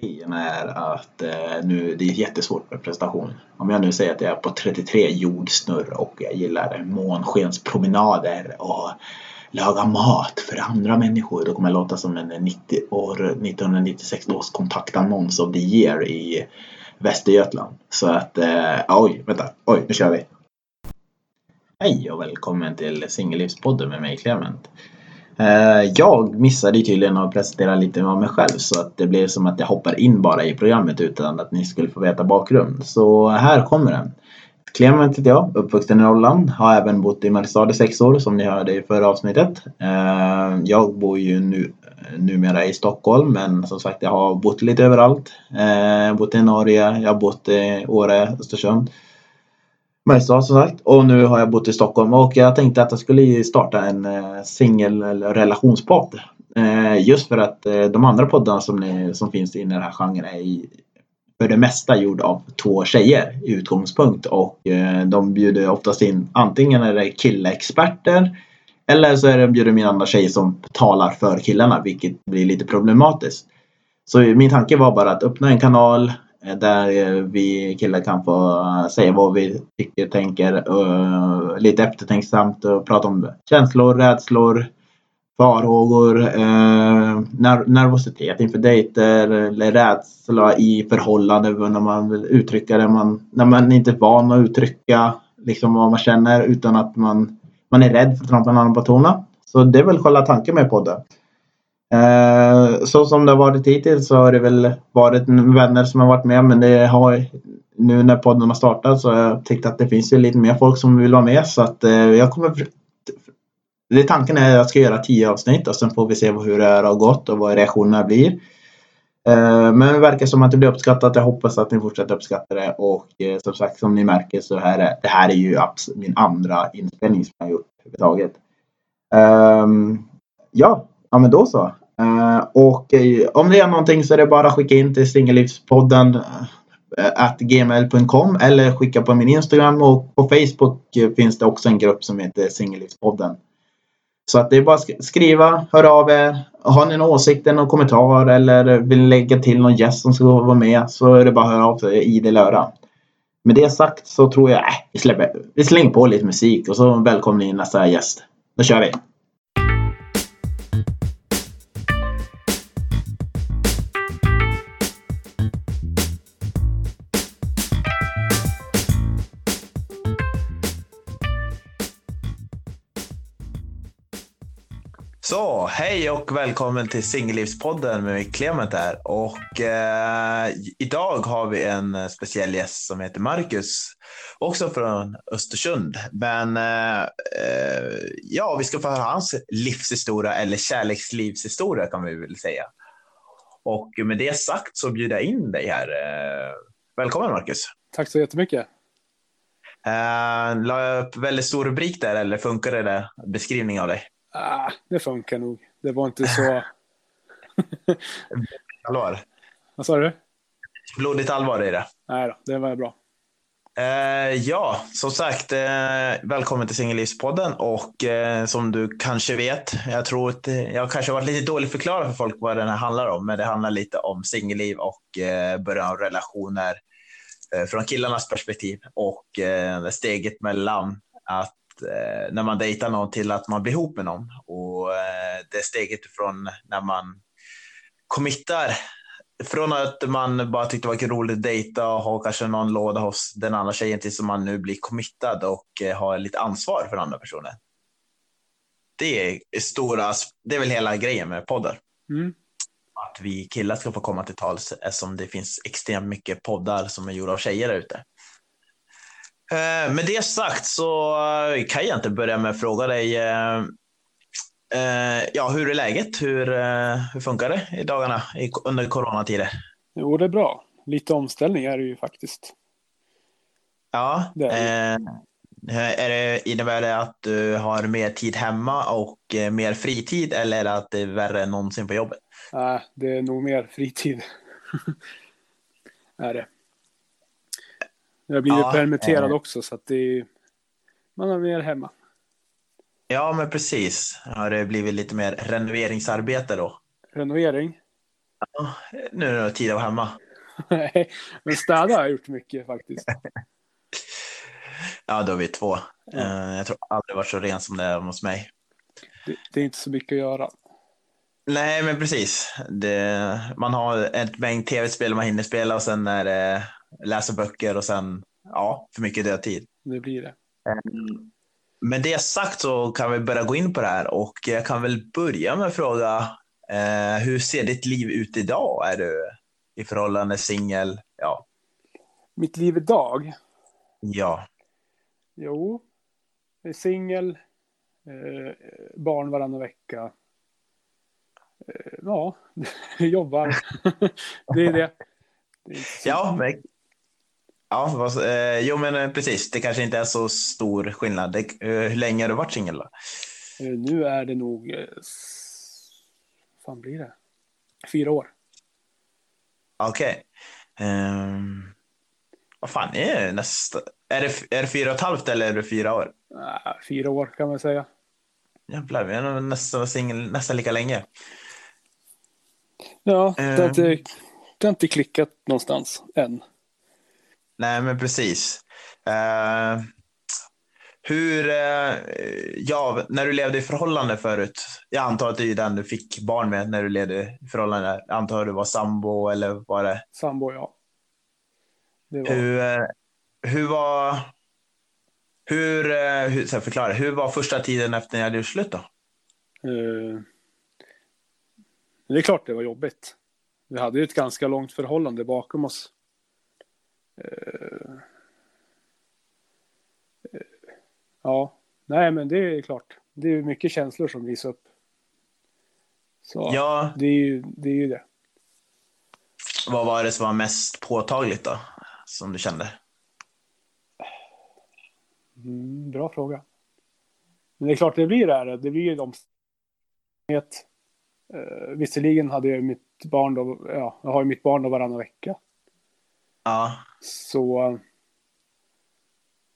Grejen är att eh, nu, det är jättesvårt med prestation. Om jag nu säger att jag är på 33 jordsnurr och jag gillar månskenspromenader och laga mat för andra människor. Då kommer jag låta som en 90 år, 1996 års kontaktannons of the year i Västergötland. Så att, eh, oj, vänta, oj, nu kör vi. Hej och välkommen till Singellivspodden med mig Clement. Eh, jag missade tydligen att presentera lite om mig själv så att det blev som att jag hoppar in bara i programmet utan att ni skulle få veta bakgrund. Så här kommer den. Clement heter jag, uppvuxen i Norrland. Har även bott i Mariestad i sex år som ni hörde i förra avsnittet. Eh, jag bor ju nu, numera i Stockholm men som sagt jag har bott lite överallt. Eh, jag har bott i Norge, jag har bott i Åre, Östersund. Mariestad som sagt. Och nu har jag bott i Stockholm och jag tänkte att jag skulle starta en eh, singel eller relationspodd. Eh, just för att eh, de andra poddarna som, ni, som finns i den här genren är i, för det mesta gjord av två tjejer i utgångspunkt och de bjuder oftast in antingen är det killexperter eller så är det bjuder in andra tjejer som talar för killarna vilket blir lite problematiskt. Så min tanke var bara att öppna en kanal Eh, där eh, vi killar kan få eh, säga vad vi tycker, tänker och lite eftertänksamt och prata om känslor, rädslor, farhågor, nervositet inför dejter eller rädsla i förhållanden när man vill uttrycka det man, när man inte är van att uttrycka liksom vad man känner utan att man, man är rädd för att trampa någon på tårna. Så det är väl själva tanken med podden. Eh, så som det har varit hittills så har det väl varit vänner som har varit med men det har nu när podden har startat så har jag tyckt att det finns ju lite mer folk som vill vara med så att eh, jag kommer det tanken är att jag ska göra tio avsnitt och sen får vi se hur det har gått och vad reaktionerna blir. Eh, men det verkar som att det blir uppskattat. Jag hoppas att ni fortsätter uppskatta det och eh, som sagt som ni märker så här är det här är ju min andra inspelning som jag har gjort överhuvudtaget. Ehm, ja, ja men då så. Eh, och eh, om det är någonting så är det bara att skicka in till singellivspodden eh, at gmail.com eller skicka på min Instagram och på Facebook finns det också en grupp som heter Singellivspodden. Så att det är bara att skriva, hör av er. Har ni någon åsikt, någon kommentar eller vill lägga till någon gäst som ska vara med så är det bara att höra av sig i det löra. Med det sagt så tror jag, äh, vi, släpper, vi slänger på lite musik och så välkomnar ni nästa gäst. Då kör vi! Hej och välkommen till Singellivspodden med mig Clement här. Och eh, idag har vi en speciell gäst som heter Marcus, också från Östersund. Men eh, ja, vi ska få höra hans livshistoria eller kärlekslivshistoria kan vi väl säga. Och med det sagt så bjuder jag in dig här. Eh, välkommen Marcus. Tack så jättemycket. Uh, la jag upp väldigt stor rubrik där eller funkar det där beskrivning av dig? Ah, det funkar nog. Det var inte så... allvar? Vad sa du? Blodigt allvar i det. Nej då, det var bra. Uh, ja, som sagt, uh, välkommen till Singellivspodden och uh, som du kanske vet, jag tror att jag kanske har varit lite dåligt förklarad för folk vad den här handlar om, men det handlar lite om singelliv och början av relationer från killarnas perspektiv och steget mellan att eh, när man dejtar någon till att man blir ihop med någon. Och eh, det steget från när man committar från att man bara tyckte det var roligt att dejta och ha kanske någon låda hos den andra tjejen tills man nu blir committad och eh, har lite ansvar för andra personer. Det är stora, det är väl hela grejen med podden. Mm. Att vi killar ska få komma till tals eftersom det finns extremt mycket poddar som är gjorda av tjejer där ute. Eh, med det sagt så eh, kan jag inte börja med att fråga dig eh, ja, hur är läget? Hur, hur funkar det i dagarna under coronatider? Jo, det är bra. Lite omställning är det ju faktiskt. Ja, det är, är det, innebär det att du har mer tid hemma och mer fritid eller är det att det är värre än någonsin på jobbet? Nej, det är nog mer fritid. är det. Jag blir ja, permitterad eh. också så att är, man är mer hemma. Ja, men precis. Har det blivit lite mer renoveringsarbete då? Renovering? Ja, nu är det tid att vara hemma. Nej, men städa har jag gjort mycket faktiskt. ja, då är vi två. Ja. Jag tror aldrig varit så ren som det är hos mig. Det, det är inte så mycket att göra. Nej, men precis. Det, man har ett mängd tv-spel man hinner spela och sen är det läsa böcker och sen, ja, för mycket dödtid. Det blir det. Mm. Med det sagt så kan vi börja gå in på det här och jag kan väl börja med att fråga eh, hur ser ditt liv ut idag? Är du i förhållande singel? Ja. Mitt liv idag? Ja. Jo, jag är singel, eh, barn varannan vecka. Eh, ja, jobbar. det är det. det är ja, men Ja, vad, eh, jo men eh, precis. Det kanske inte är så stor skillnad. Det, eh, hur länge har du varit singel då? Eh, nu är det nog, fan blir det? Fyra år. Okej. Okay. Um, vad fan är det nästa? Är det, är det fyra och ett halvt eller är det fyra år? Uh, fyra år kan man säga. Jävlar, vi är nästan singel nästan lika länge. Ja, det har, inte, det har inte klickat någonstans än. Nej, men precis. Uh, hur, uh, ja, när du levde i förhållande förut, jag antar att det är den du fick barn med när du levde i förhållande. Jag antar att du var sambo eller var det? Sambo, ja. Det var... Hur, uh, hur var, hur, hur, så förklara, hur var första tiden efter ni hade gjort slut då? det är klart det var jobbigt. Vi hade ju ett ganska långt förhållande bakom oss. Eh, eh, ja, nej men det är klart. Det är mycket känslor som visar upp. Så ja. det är ju det. Är ju det. Vad var det som var mest påtagligt då? Som du kände? Mm, bra fråga. Men det är klart det blir det här. Det blir ju omständighet. Uh, visserligen hade jag mitt barn då, ja, jag har ju mitt barn då varannan vecka. Ja. Så...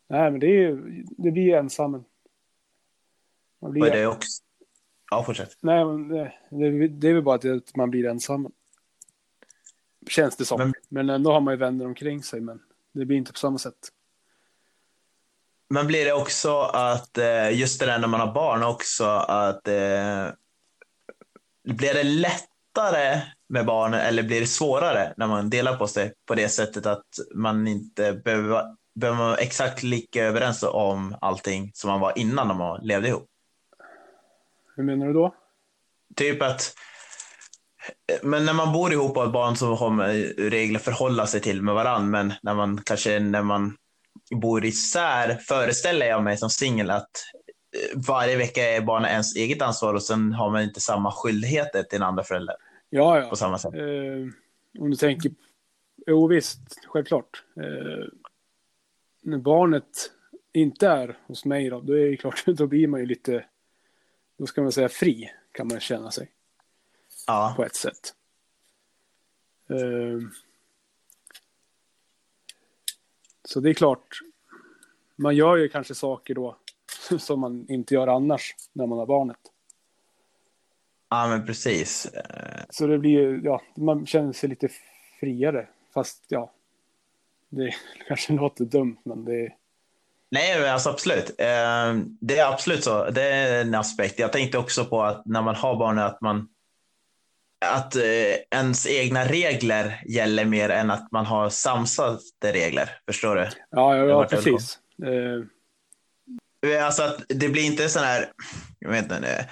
Nej, men det, är, det blir ensam. Man blir... det också? Ja, fortsätt. Nej, men det, det, det är väl bara att man blir ensam. Känns det som. Men, men ändå har man ju vänner omkring sig, men det blir inte på samma sätt. Men blir det också att, eh, just det där när man har barn också, att eh, blir det lättare med barnen eller blir det svårare när man delar på sig på det sättet att man inte behöver, behöver vara exakt lika överens om allting som man var innan när man levde ihop? Hur menar du då? Typ att men när man bor ihop och har barn så har man regler att förhålla sig till med varandra. Men när man kanske när man bor isär föreställer jag mig som singel att varje vecka är barnet ens eget ansvar och sen har man inte samma skyldigheter till den andra föräldern. Ja, ja. På samma sätt. Eh, om du tänker, jo visst, självklart. Eh, när barnet inte är hos mig då, då är det klart, då blir man ju lite, då ska man säga fri, kan man känna sig. Ja. På ett sätt. Eh, så det är klart, man gör ju kanske saker då som man inte gör annars när man har barnet. Ja, men precis. Så det blir ja, man känner sig lite friare. Fast ja, det kanske låter dumt, men det Nej, alltså absolut. Eh, det är absolut så. Det är en aspekt. Jag tänkte också på att när man har barn att man att eh, ens egna regler gäller mer än att man har samsade regler. Förstår du? Ja, ja, ja precis. Eh. Alltså att det blir inte sån här, jag vet inte,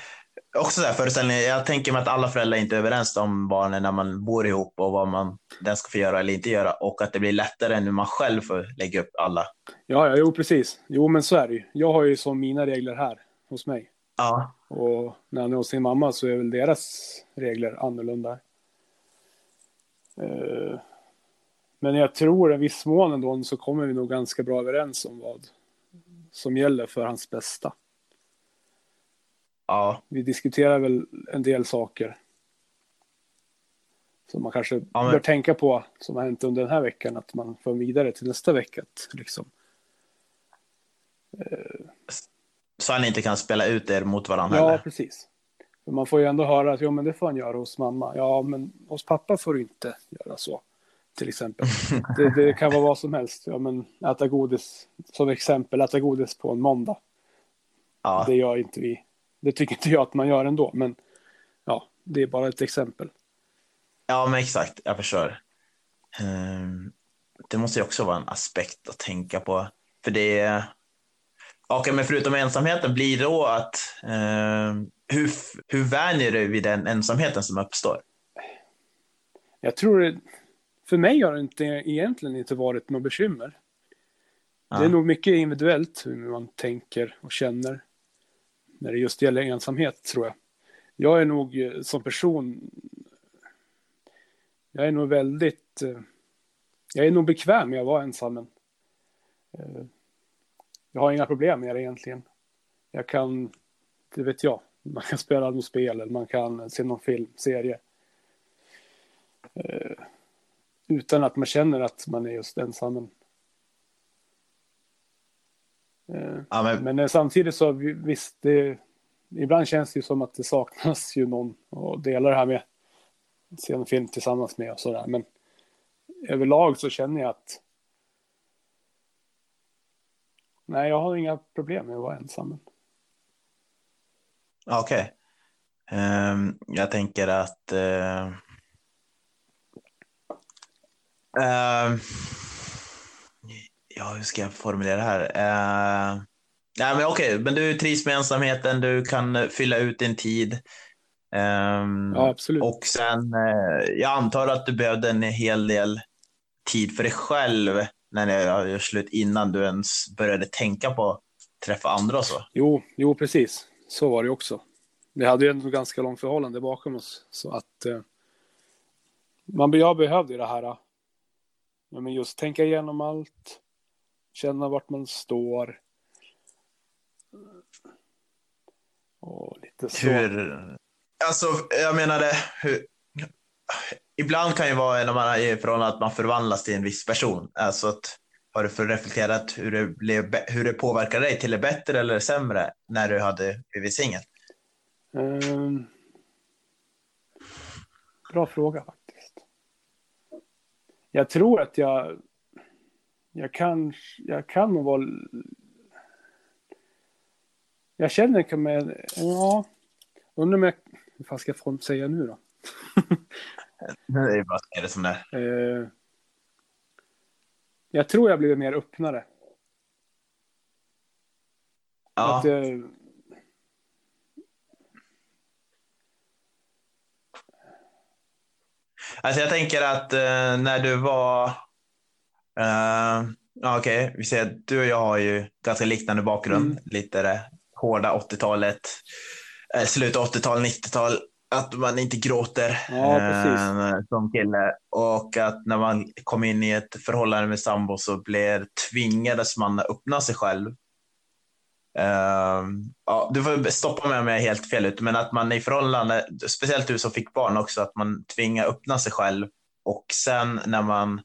också så här föreställningen, jag tänker mig att alla föräldrar inte är överens om barnen när man bor ihop och vad man den ska få göra eller inte göra och att det blir lättare när man själv får lägga upp alla. Ja, ja jo precis. Jo, men så är det ju. Jag har ju som mina regler här hos mig. Ja. Och när han är hos sin mamma så är väl deras regler annorlunda. Uh, men jag tror i viss mån ändå så kommer vi nog ganska bra överens om vad som gäller för hans bästa. Ja. Vi diskuterar väl en del saker. Som man kanske ja, men... bör tänka på som har hänt under den här veckan. Att man får vidare till nästa vecka. Liksom. Så han inte kan spela ut er mot varandra? Ja, eller? precis. Man får ju ändå höra att jo, men det får han göra hos mamma. Ja, men hos pappa får du inte göra så. Till exempel. Det, det kan vara vad som helst. Ja, men äta godis, som exempel, äta godis på en måndag. Ja, Det gör inte vi. Det tycker inte jag att man gör ändå, men ja, det är bara ett exempel. ja men exakt, jag förstår. Ehm, Det måste ju också vara en aspekt att tänka på. För det är... Okej, men förutom ensamheten, blir det då att... ehm, hur, hur vänjer du vid den ensamheten som uppstår? Jag tror det, för mig har det inte, egentligen inte varit något bekymmer. Ja. Det är nog mycket individuellt hur man tänker och känner när det just gäller ensamhet, tror jag. Jag är nog eh, som person, jag är nog väldigt, eh, jag är nog bekväm med att vara ensam. Men, eh, jag har inga problem med det egentligen. Jag kan, det vet jag, man kan spela något spel eller man kan se någon film, serie. Eh, utan att man känner att man är just ensam. Men, eh, Ja, men, men eh, samtidigt så vi- visst, det, ibland känns det ju som att det saknas ju någon att dela det här med. Se en film tillsammans med och sådär. Men överlag så känner jag att nej, jag har inga problem med att vara ensam. okej. Ehm, jag tänker att... eh, ehm, ja, hur ska jag formulera det här? Uh, nej, men okej, men du trivs med ensamheten, du kan fylla ut din tid. Ehm, Ja, absolut. Och sen, eh, jag antar att du behövde en hel del tid för dig själv när ni gör slut innan du ens började tänka på att träffa andra och så. Jo, jo, precis. Så var det också. Vi hade ju ändå ganska långt förhållande bakom oss. Så att eh, man, jag behövde ju det här. Ja, men just tänka igenom allt. Känna vart man står. Och lite så. Hur, alltså, jag menade, hur, ibland kan ju vara när man är i förhållande att man förvandlas till en viss person. Alltså att, har du för reflekterat hur det, blev, hur det påverkade dig till det bättre eller sämre när du hade blivit singel? Ehm, bra fråga faktiskt. Jag tror att jag, jag kan, jag kan nog vara... Jag känner mig, ja, undrar om jag, hur fan ska jag säga nu då? Det är bara att det som det är. Eh, jag tror jag blivit mer öppnare. Ja. Att, eh, Alltså jag tänker att eh, när du var... Ja, Okej, vi ser att du och jag har ju ganska liknande bakgrund. Mm. Lite det hårda 80-talet, eh, slutet av 80-tal, 90-tal. Att man inte gråter Ja, eh, som kille. Och att när man kom in i ett förhållande med sambo så blev tvingades man öppna sig själv. Ehm, ja, du får stoppa mig om jag är helt fel ute, men att man i förhållande, speciellt du som fick barn också, att man tvingar öppna sig själv och sen när man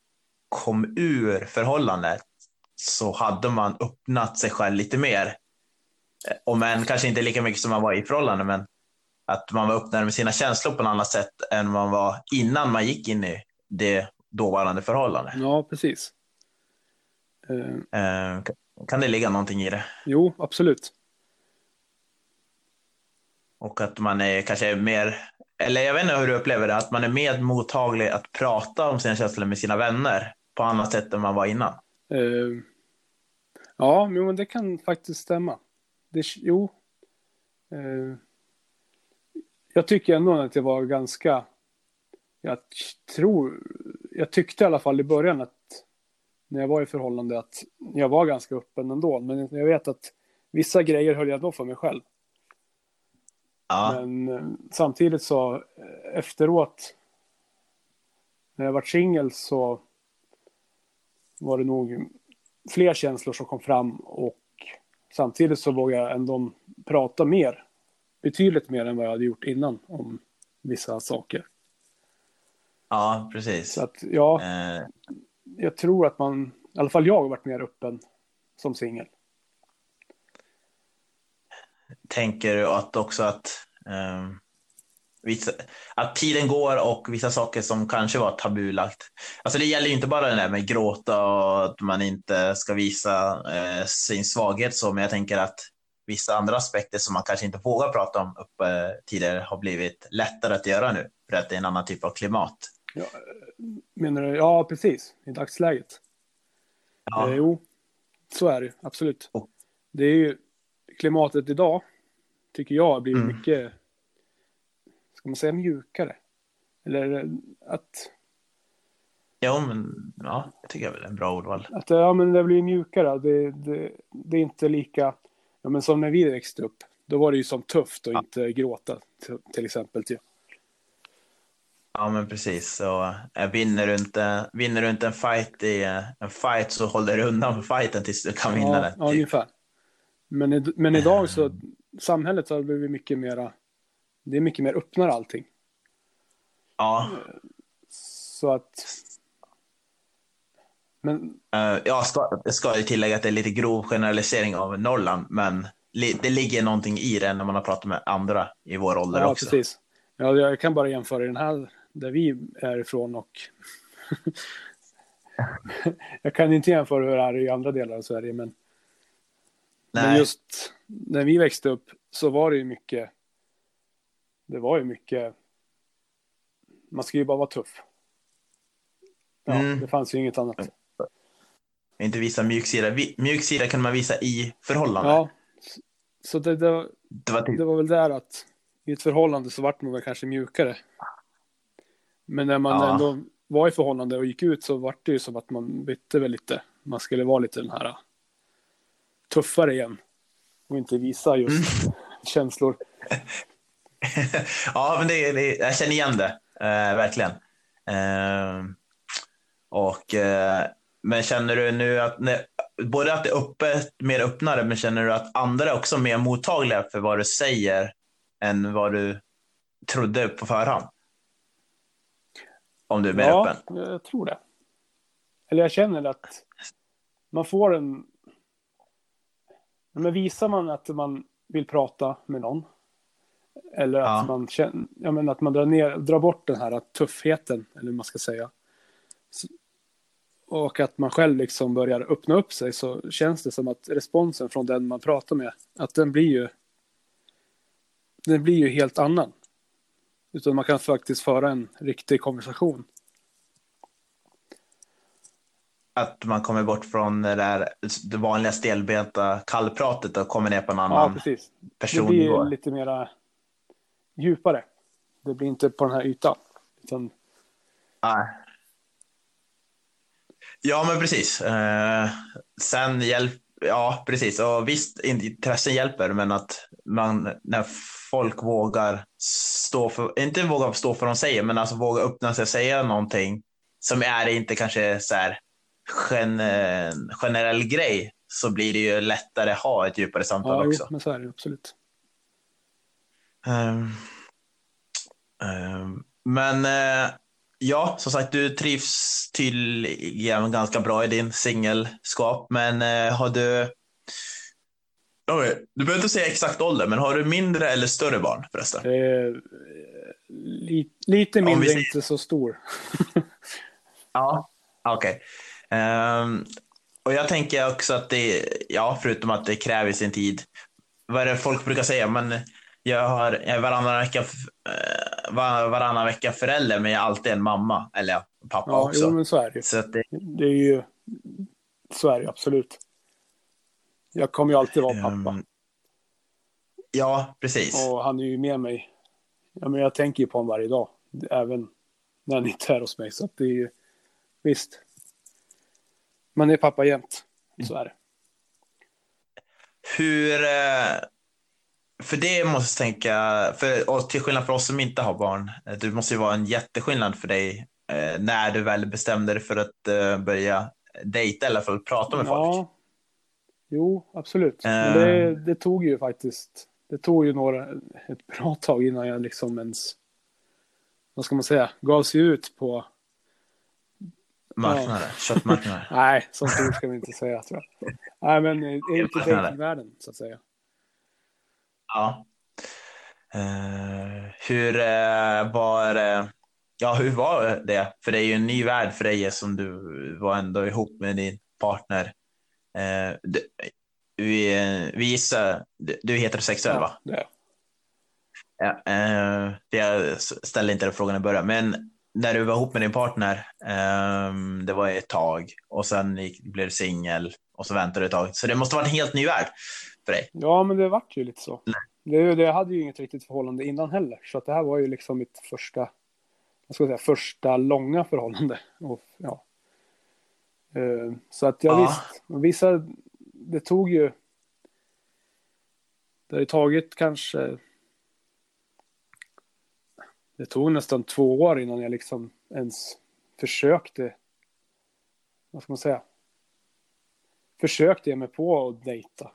kom ur förhållandet så hade man öppnat sig själv lite mer. Eh, Om än kanske inte lika mycket som man var i förhållande, men att man var öppnare med sina känslor på ett annat sätt än man var innan man gick in i det dåvarande förhållandet. ja, precis. Eh, Eh, kan det ligga någonting i det? jo, absolut. Och att man är kanske mer, eller jag vet inte hur du upplever det, att man är mer mottaglig att prata om sina känslor med sina vänner på annat sätt än man var innan. Eh, ja, men det kan faktiskt stämma. Det, jo. Eh, jag tycker ändå att det var ganska... Jag tror... Jag tyckte i alla fall i början att när jag var i förhållande att jag var ganska öppen ändå. Men jag vet att vissa grejer höll jag ändå för mig själv. Ja, Men eh, samtidigt så efteråt när jag var singel så var det nog fler känslor som kom fram och samtidigt så vågade jag ändå prata mer. Betydligt mer än vad jag hade gjort innan om vissa saker. ja precis. Så att ja, Eh, jag tror att man, i alla fall jag har varit mer öppen som singel. tänker du att också att, eh, vissa, att tiden går och vissa saker som kanske var tabulagt. Alltså det gäller ju inte bara det där med gråta och att man inte ska visa eh, sin svaghet så, men jag tänker att vissa andra aspekter som man kanske inte vågar prata om uppe eh, tidigare har blivit lättare att göra nu för att det är en annan typ av klimat. Ja, menar du? Ja, precis. I dagsläget. Ja. Eh, jo, så är det absolut. Och- Det är ju klimatet idag, tycker jag, blivit Mm. mycket, ska man säga mjukare? Eller eh, att, Jo, men ja, det tycker jag väl är en bra ordval. att ja, men det blir mjukare. Det, det, det är inte lika, ja, men som när vi växte upp. Då var det ju som tufft att Ja. inte gråta, till, exempel. Typ. Ja, men precis. Så äh, vinner, du inte, vinner du inte en fight i eh, en fight så håller du undan för fighten tills du kan vinna Ja, den. ja, typ. ungefär. Men, men idag så, samhället har blivit mycket mera, det är mycket mer öppnare allting. Ja, Så att... Men eh, jag ska, ska ju tillägga att det är lite grov generalisering av Norrland, men det ligger någonting i det när man har pratat med andra i vår ålder ja, också. precis. Ja, jag kan bara jämföra den här där vi är ifrån och... jag kan inte jämföra hur det är i andra delar av Sverige, men, men Nej, just när vi växte upp så var det ju mycket... Det var ju mycket... Man skulle ju bara vara tuff. Ja, Mm. det fanns ju inget annat. inte visa mjuk sida. Vi, mjuk sida kan man visa i förhållande. Ja, så det, det, Det var typ, det var väl där att i ett förhållande så vart man väl kanske mjukare. Men när man Ja. ändå var i förhållande och gick ut så vart det ju som att man bytte väl lite. Man skulle vara lite den här äh, tuffare igen. Och inte visa just Mm. känslor. ja, men det, det, jag känner igen det, eh, verkligen. Eh, och, eh, men känner du nu att, när, både att det är öppet, mer öppnare, men känner du att andra är också mer mottagliga för vad du säger än vad du trodde på förhand? Om du är mer ja, öppen. jag tror det. Eller jag känner att man får en... Men visar man att man vill prata med någon eller att, Ja. man känner, ja, men att man drar, ner, drar bort den här tuffheten, eller hur man ska säga. Och att man själv liksom börjar öppna upp sig så känns det som att responsen från den man pratar med, att den blir ju den blir ju helt annan. Utan man kan faktiskt föra en riktig konversation. Att man kommer bort från det, där, det vanliga stelbenta kallpratet och kommer ner på en Ja, annan precis. Det personnivå. blir lite mera djupare. Det blir inte på den här ytan. Utan, Nej. Ja, men precis. Eh, sen hjälp, ja, precis. Och visst, intressen hjälper, men att man när folk vågar stå för, inte vågar stå för vad de säger, men alltså våga öppna sig och säga någonting som är inte kanske så här gen, generell grej, så blir det ju lättare att ha ett djupare samtal ja, jo, också. men så är det absolut. Ehm, ehm, men eh, ja, som sagt, du trivs tydligen ganska bra i din singelskap. Men eh, har du... Du behöver inte säga exakt ålder, men har du mindre eller större barn förresten? Eh, li, lite vi mindre, säger- inte så stor. Ja, okej. Ehm, och jag tänker också att det, ja, förutom att det kräver sin tid. Vad är det folk brukar säga? Men jag, har, är varannan vecka, eh, var, varannan vecka förälder, men jag är alltid en mamma. Eller pappa Ja, också. jo, men så är det. Så det, Det är ju... Så är det absolut. Jag kommer ju alltid vara pappa. ehm, ja, precis. Och han är ju med mig. Ja, men jag tänker ju på honom varje dag. Även när han inte är hos mig. Så det är ju... Visst. Man är pappa jämt. Så är det. Hur... För det måste jag tänka, för, och till skillnad från oss som inte har barn, eh, det måste ju vara en jätteskillnad för dig eh, när du väl bestämde dig för att eh, börja dejta eller för att prata med folk. Ja. Jo, absolut. Men Eh. det, det tog ju faktiskt... Det tog ju några, ett bra tag innan jag liksom ens... Vad ska man säga? Gav sig ut på... Marknader, köttmarknader. Nej, sånt ord ska vi inte säga tror jag. Nej, men eh, ut i dejtingvärlden så att säga. Ja. Eh, hur uh, var uh, Ja, hur var det? För det är ju en ny värld för dig som du var ändå ihop med din partner. Uh, du, vi, vi gissar, du, är heterosexuell Ja, va? det. Ja, jag ställde inte den frågan i början, men när du var ihop med din partner, det var ett tag och sen gick, blev du singel och så väntade du ett tag. Så det måste vara en helt ny värld för dig. Ja, men det vart ju lite så. Det, det, jag hade ju inget riktigt förhållande innan heller. Så att det här var ju liksom mitt första, vad ska jag säga, första långa förhållande. Och, ja. Eh, Så att jag Ja. visst, vissa, det tog ju, det har ju tagit kanske, det tog nästan två år innan jag liksom ens försökte, vad ska man säga, försökte ge mig på att dejta.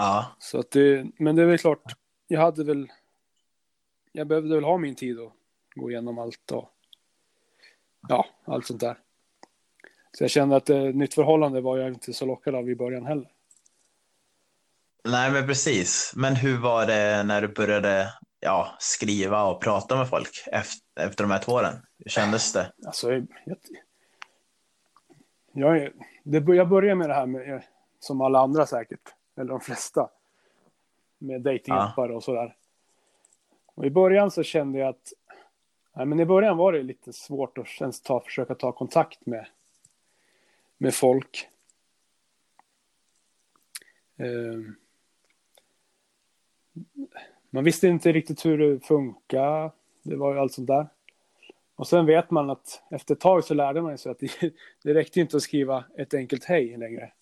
Ja, Så att det, men det är väl klart, jag hade väl, jag behövde väl ha min tid att gå igenom allt och ja, allt sånt där. Så jag kände att ett nytt förhållande var jag inte så lockad av i början heller. nej men precis. Men hur var det när du började ja, skriva och prata med folk efter, efter de här två åren? Hur kändes det? Alltså, jag, jag, det, jag började med det här med, som alla andra säkert, eller de flesta, med dejtingappar och sådär. Och i början så kände jag att, nej men i början var det lite svårt att ens ta, försöka ta kontakt med, med folk. Ehm. man visste inte riktigt hur det funkar. Det var ju allt sånt där. Och sen vet man att efter ett tag så lärde man sig att det, det räckte inte att skriva ett enkelt hej längre.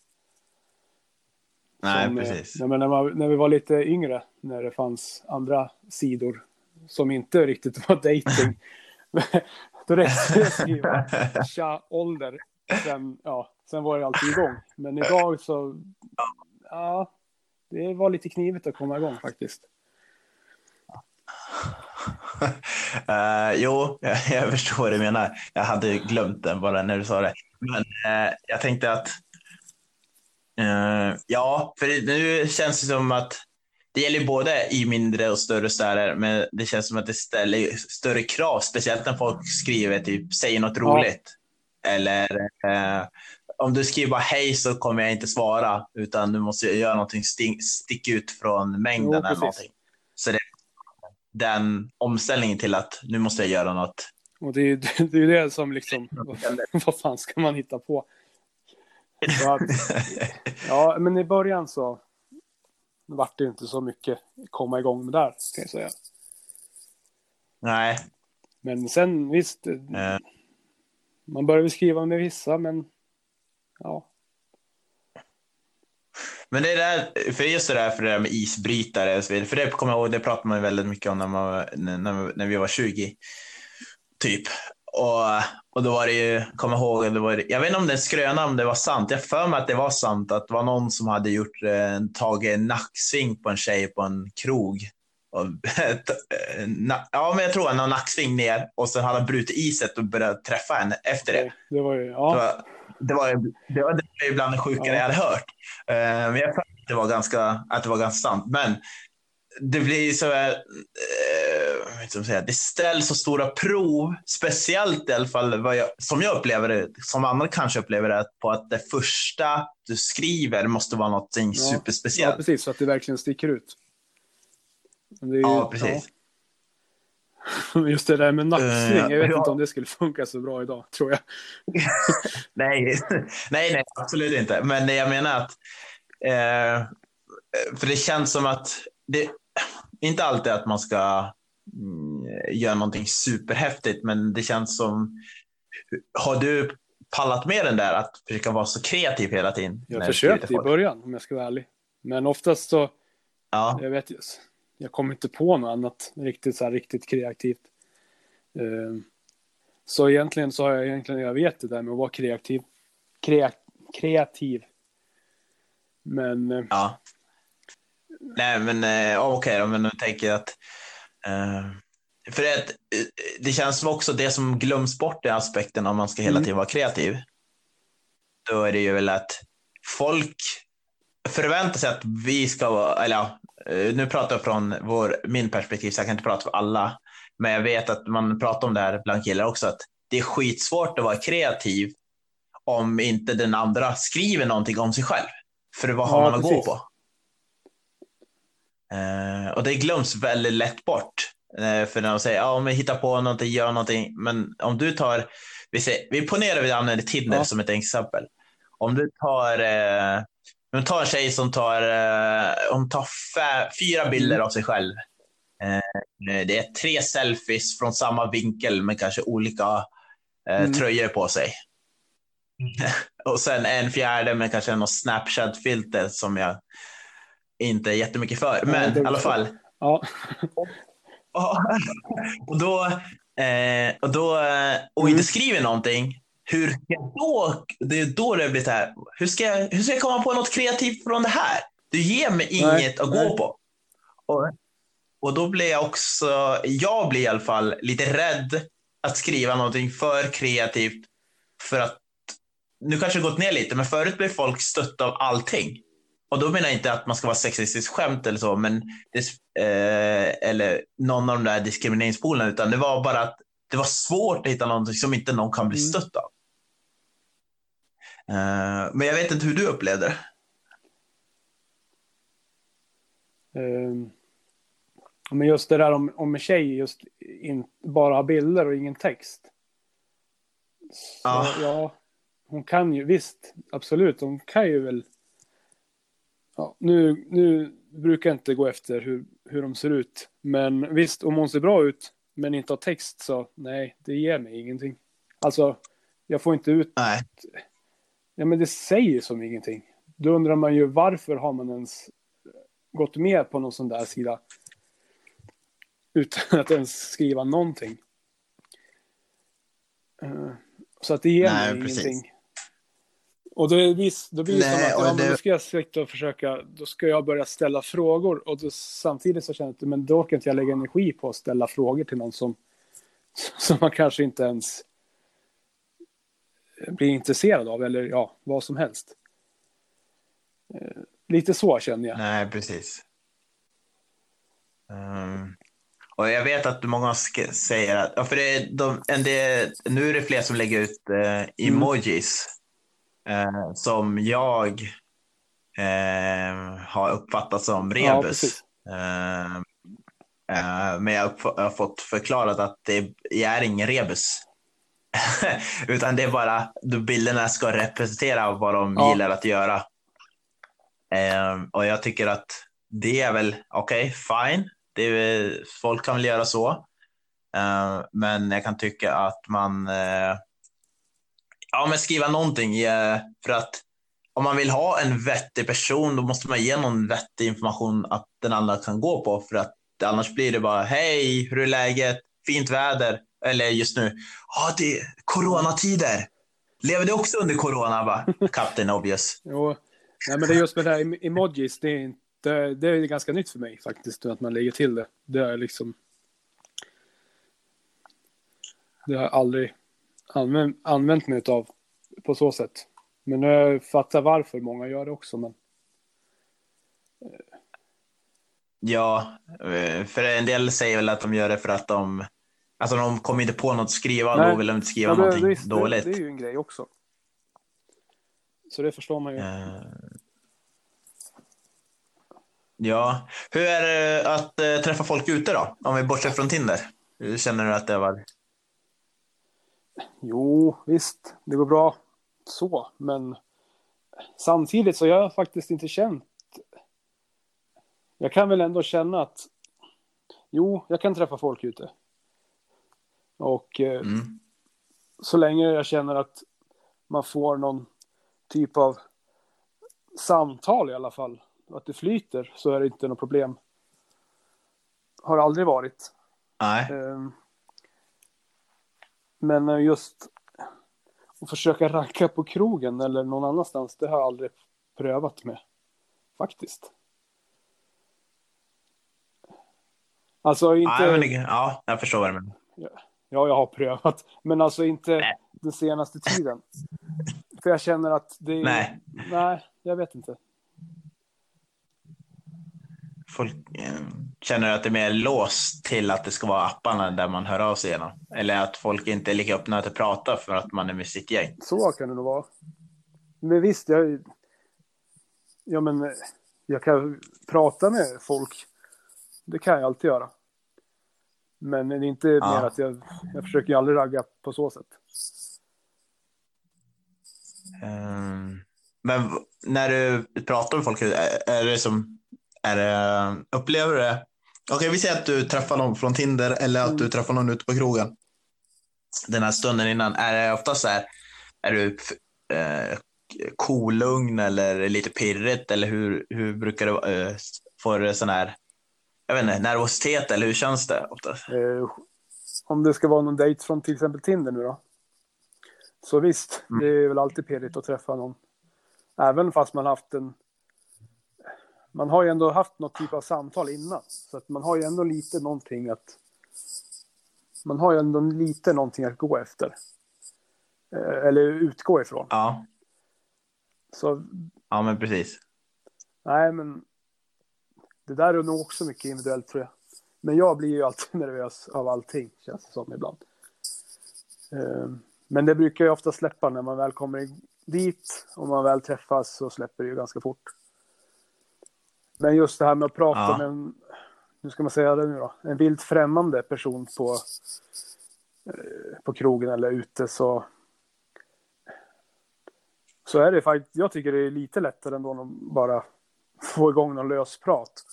Nej, Som, eh, precis. men när, man, när vi var lite yngre, när det fanns andra sidor som inte riktigt var dating. då räckte det att skriva tja, ålder. Sen, ja, sen var det alltid igång. Men idag så, ja, det var lite knivigt att komma igång faktiskt. Eh, jo, jag, jag förstår vad du menar. Jag hade glömt den bara när du sa det. Men eh, jag tänkte att eh, ja, för nu känns det som att det gäller både i mindre och större städer, men det känns som att det ställer större krav, speciellt när folk skriver typ säg något Ja. roligt. Eller eh, om du skriver bara hej så kommer jag inte svara, utan du måste göra någonting stick, stick ut från mängden Jo, eller någonting. Så det den omställningen till att nu måste jag göra något. Och det är ju det, är det som liksom, vad, vad fan ska man hitta på? Att, ja, men i början så vart det inte så mycket komma igång med där, kan jag säga. Nej, Men sen visst, eh, man började skriva med vissa, men ja, men det är där, för just det där för det där med isbrytare för det kommer jag ihåg, det pratade man väldigt mycket om när, man, när- när vi var 20, typ. Och, och då var det ju, kom ihåg, det var, jag vet inte om det är skröna, om det var sant. Jag för mig att det var sant att det var någon som hade gjort, eh, tagit en nacksving på en tjej på en krog. Och, ja, men jag tror han har nacksving ner och sen hade han brutit iset och börjat träffa henne efter det. det, det var ju, Det ja, var, det var, det var, det var bland det sjukare Ja. jag hade hört. Eh, men jag tror att det var ganska, att det var ganska sant. Men det blir så här, eh, jag säga, det ställs så stora prov, speciellt i alla fall vad jag, som jag upplever det, som andra kanske upplever det, på att det första du skriver måste vara något ja, superspeciellt. precis, så att det verkligen sticker ut. Ju- Ja, precis. ja. Just det där med nacksving, jag vet ja. inte om det skulle funka så bra idag, tror jag. Nej, nej, nej, absolut inte. Men jag menar att, eh, för det känns som att det inte alltid att man ska mm, göra någonting superhäftigt, men det känns som, har du pallat med den där att försöka vara så kreativ hela tiden? Jag försökte i början, om jag ska vara ärlig. Men oftast så, Ja, jag vet ju, jag kommer inte på något annat riktigt så här riktigt kreativt. Eh, Så egentligen så har jag egentligen, jag vet det där med att vara kreativ. Krea, kreativ. Men eh, ja. Nej, men eh, okej då, men jag tänker att eh, för det, eh, det känns som också det som glöms bort i aspekten om man ska hela Mm. tiden vara kreativ. Då är det ju väl att folk förväntar sig att vi ska vara, eller ja, eh, nu pratar jag från vår, min perspektiv, så jag kan inte prata för alla. Men jag vet att man pratar om det här bland killar också, att det är skitsvårt att vara kreativ om inte den andra skriver någonting om sig själv. För vad har Ja, man att precis. gå på? Eh, och det glöms väldigt lätt bort. Eh, för när de säger, ja men hitta på någonting, gör någonting. Men om du tar, vi, säger, vi ponerar vi använder Tinder Ja. som ett exempel. Om du tar, eh, om du tar en tjej som tar, eh, hon tar fyra bilder av sig själv. Eh, det är tre selfies från samma vinkel med kanske olika eh, Mm. tröjor på sig. och sen en fjärde med kanske något Snapchat-filter som jag inte jättemycket för. Men i alla fall. Ja, och då, eh, och då eh, och Mm. inte skriver någonting. Hur ska då, det är då det blir så här. Hur ska, jag, hur ska jag komma på något kreativt från det här? Du ger mig inget att gå på. Och, och då blir jag också, jag blir i alla fall lite rädd att skriva någonting för kreativt. För att, nu kanske det gått ner lite, men förut blev folk stötta av allting. Och då menar jag inte att man ska vara sexistisk skämt eller så, men det, eh, eller någon av de där diskrimineringspolerna, utan det var bara att det var svårt att hitta någonting som inte någon kan bli Mm. stött av. Eh, men jag vet inte hur du upplevde det. Ehm, Men just det där om, om en tjej just in, bara har bilder och ingen text. Så, Ja. ja. hon kan ju, visst, absolut, hon kan ju väl. Ja, nu, nu brukar jag inte gå efter hur, hur de ser ut. Men visst, om hon ser bra ut men inte har text så nej, det ger mig ingenting. Alltså, jag får inte ut, Nej. ja men det säger som ingenting. Då undrar man ju varför har man ens gått med på någon sån där sida utan att ens skriva någonting. Eh, Så att det ger Nej, mig precis. ingenting. Och då, vis- då blir det Nej, som att ja, men det- då ska jag sitta och försöka, då ska jag börja ställa frågor och då, samtidigt så känner jag att men då orkar inte jag lägga energi på att ställa frågor till någon som, som man kanske inte ens blir intresserad av eller ja, vad som helst. Eh, Lite så känner jag. Nej, precis. Ehm, och jag vet att många säger att, ja, för det är de, en del, nu är det fler som lägger ut eh, emojis eh, som jag eh, har uppfattat som Ja, rebus. precis. Eh, eh, men jag har fått förklarat att det är ingen rebus. Utan det är bara, då bilderna ska representera vad de Ja. gillar att göra. Eh, och jag tycker att det är väl okej, fine. Det är, folk kan väl göra så. Men jag kan tycka att man ja, men skriva någonting. eh, för att om man vill ha en vettig person, då måste man ge någon vettig information att den andra kan gå på. För att annars blir det bara, hej, hur är läget? Fint väder. Eller just nu, ja, det är coronatider. Lever du också under corona? Va? Captain obvious. Jo, nej, men det är just med det här em- emojis, det är, inte, det är ganska nytt för mig faktiskt, att man lägger till det. Det är liksom... Det har jag aldrig använt, använt mig av på så sätt. Men jag fattar varför många gör det också. Men Ja, eh, för en del säger väl att de gör det för att de, alltså de kommer inte på något att skriva, Nej. då vill de inte skriva ja, det, någonting visst, dåligt. Det, det är ju en grej också. Så det förstår man ju. Eh, Ja, hur är det att eh, träffa folk ute då? Om vi bortser från Tinder. Hur känner du att det var? Jo, visst, det går bra så, men samtidigt så har jag faktiskt inte känt. Jag kan väl ändå känna att jo, jag kan träffa folk ute. Och eh, Mm. så länge jag känner att man får någon typ av samtal i alla fall, att det flyter, så är det inte något problem. Har aldrig varit. Nej. Ehm, Men eh, just att försöka ranka på krogen eller någon annanstans, det har jag aldrig prövat med. Faktiskt. Alltså inte, Ja, men ja, jag förstår vad du menar. ja jag har prövat, men alltså inte Nej. den senaste tiden. För jag känner att det är, Nej. nej, jag vet inte. Folk, eh, känner att det är mer låst till att det ska vara apparna där man hör av sig genom? Eller att folk inte är lika öppna att prata för att man är med sitt gäng? Så kan det nog vara. Men visst, jag, ja, men, jag kan prata med folk. Det kan jag alltid göra. Men det är inte Ja. mer att jag, jag försöker ju aldrig ragga på så sätt. Ehm, Men när du pratar med folk, är det som, är det, upplever du det? Okej, vi säger att du träffar någon från Tinder eller att du träffar någon ute på krogen. Den här stunden innan, är det ofta så här, är du eh, kolugn eller lite pirrigt eller hur, hur brukar det eh, få det sån här, jag vet inte, nervositet eller hur känns det oftast? Eh, om det ska vara någon dejt från till exempel Tinder nu då. Så visst, Mm. det är väl alltid pirrigt att träffa någon. Även fast man haft en... Man har ju ändå haft något typ av samtal innan. Så att man har ju ändå lite någonting att... Man har ju ändå lite någonting att gå efter. Eh, Eller utgå ifrån. Ja, Så ja men precis. nej, men... Det där är nog också mycket individuellt tror jag. Men jag blir ju alltid nervös av allting, känns det som ibland. Eh, Men det brukar ju ofta släppa när man väl kommer dit. Om man väl träffas så släpper det ju ganska fort. Men just det här med att prata Ja. med en, hur ska man säga det nu då, en vilt främmande person på, eh, på krogen eller ute så så är det faktiskt, jag tycker det är lite lättare ändå att bara få igång någon lös prat.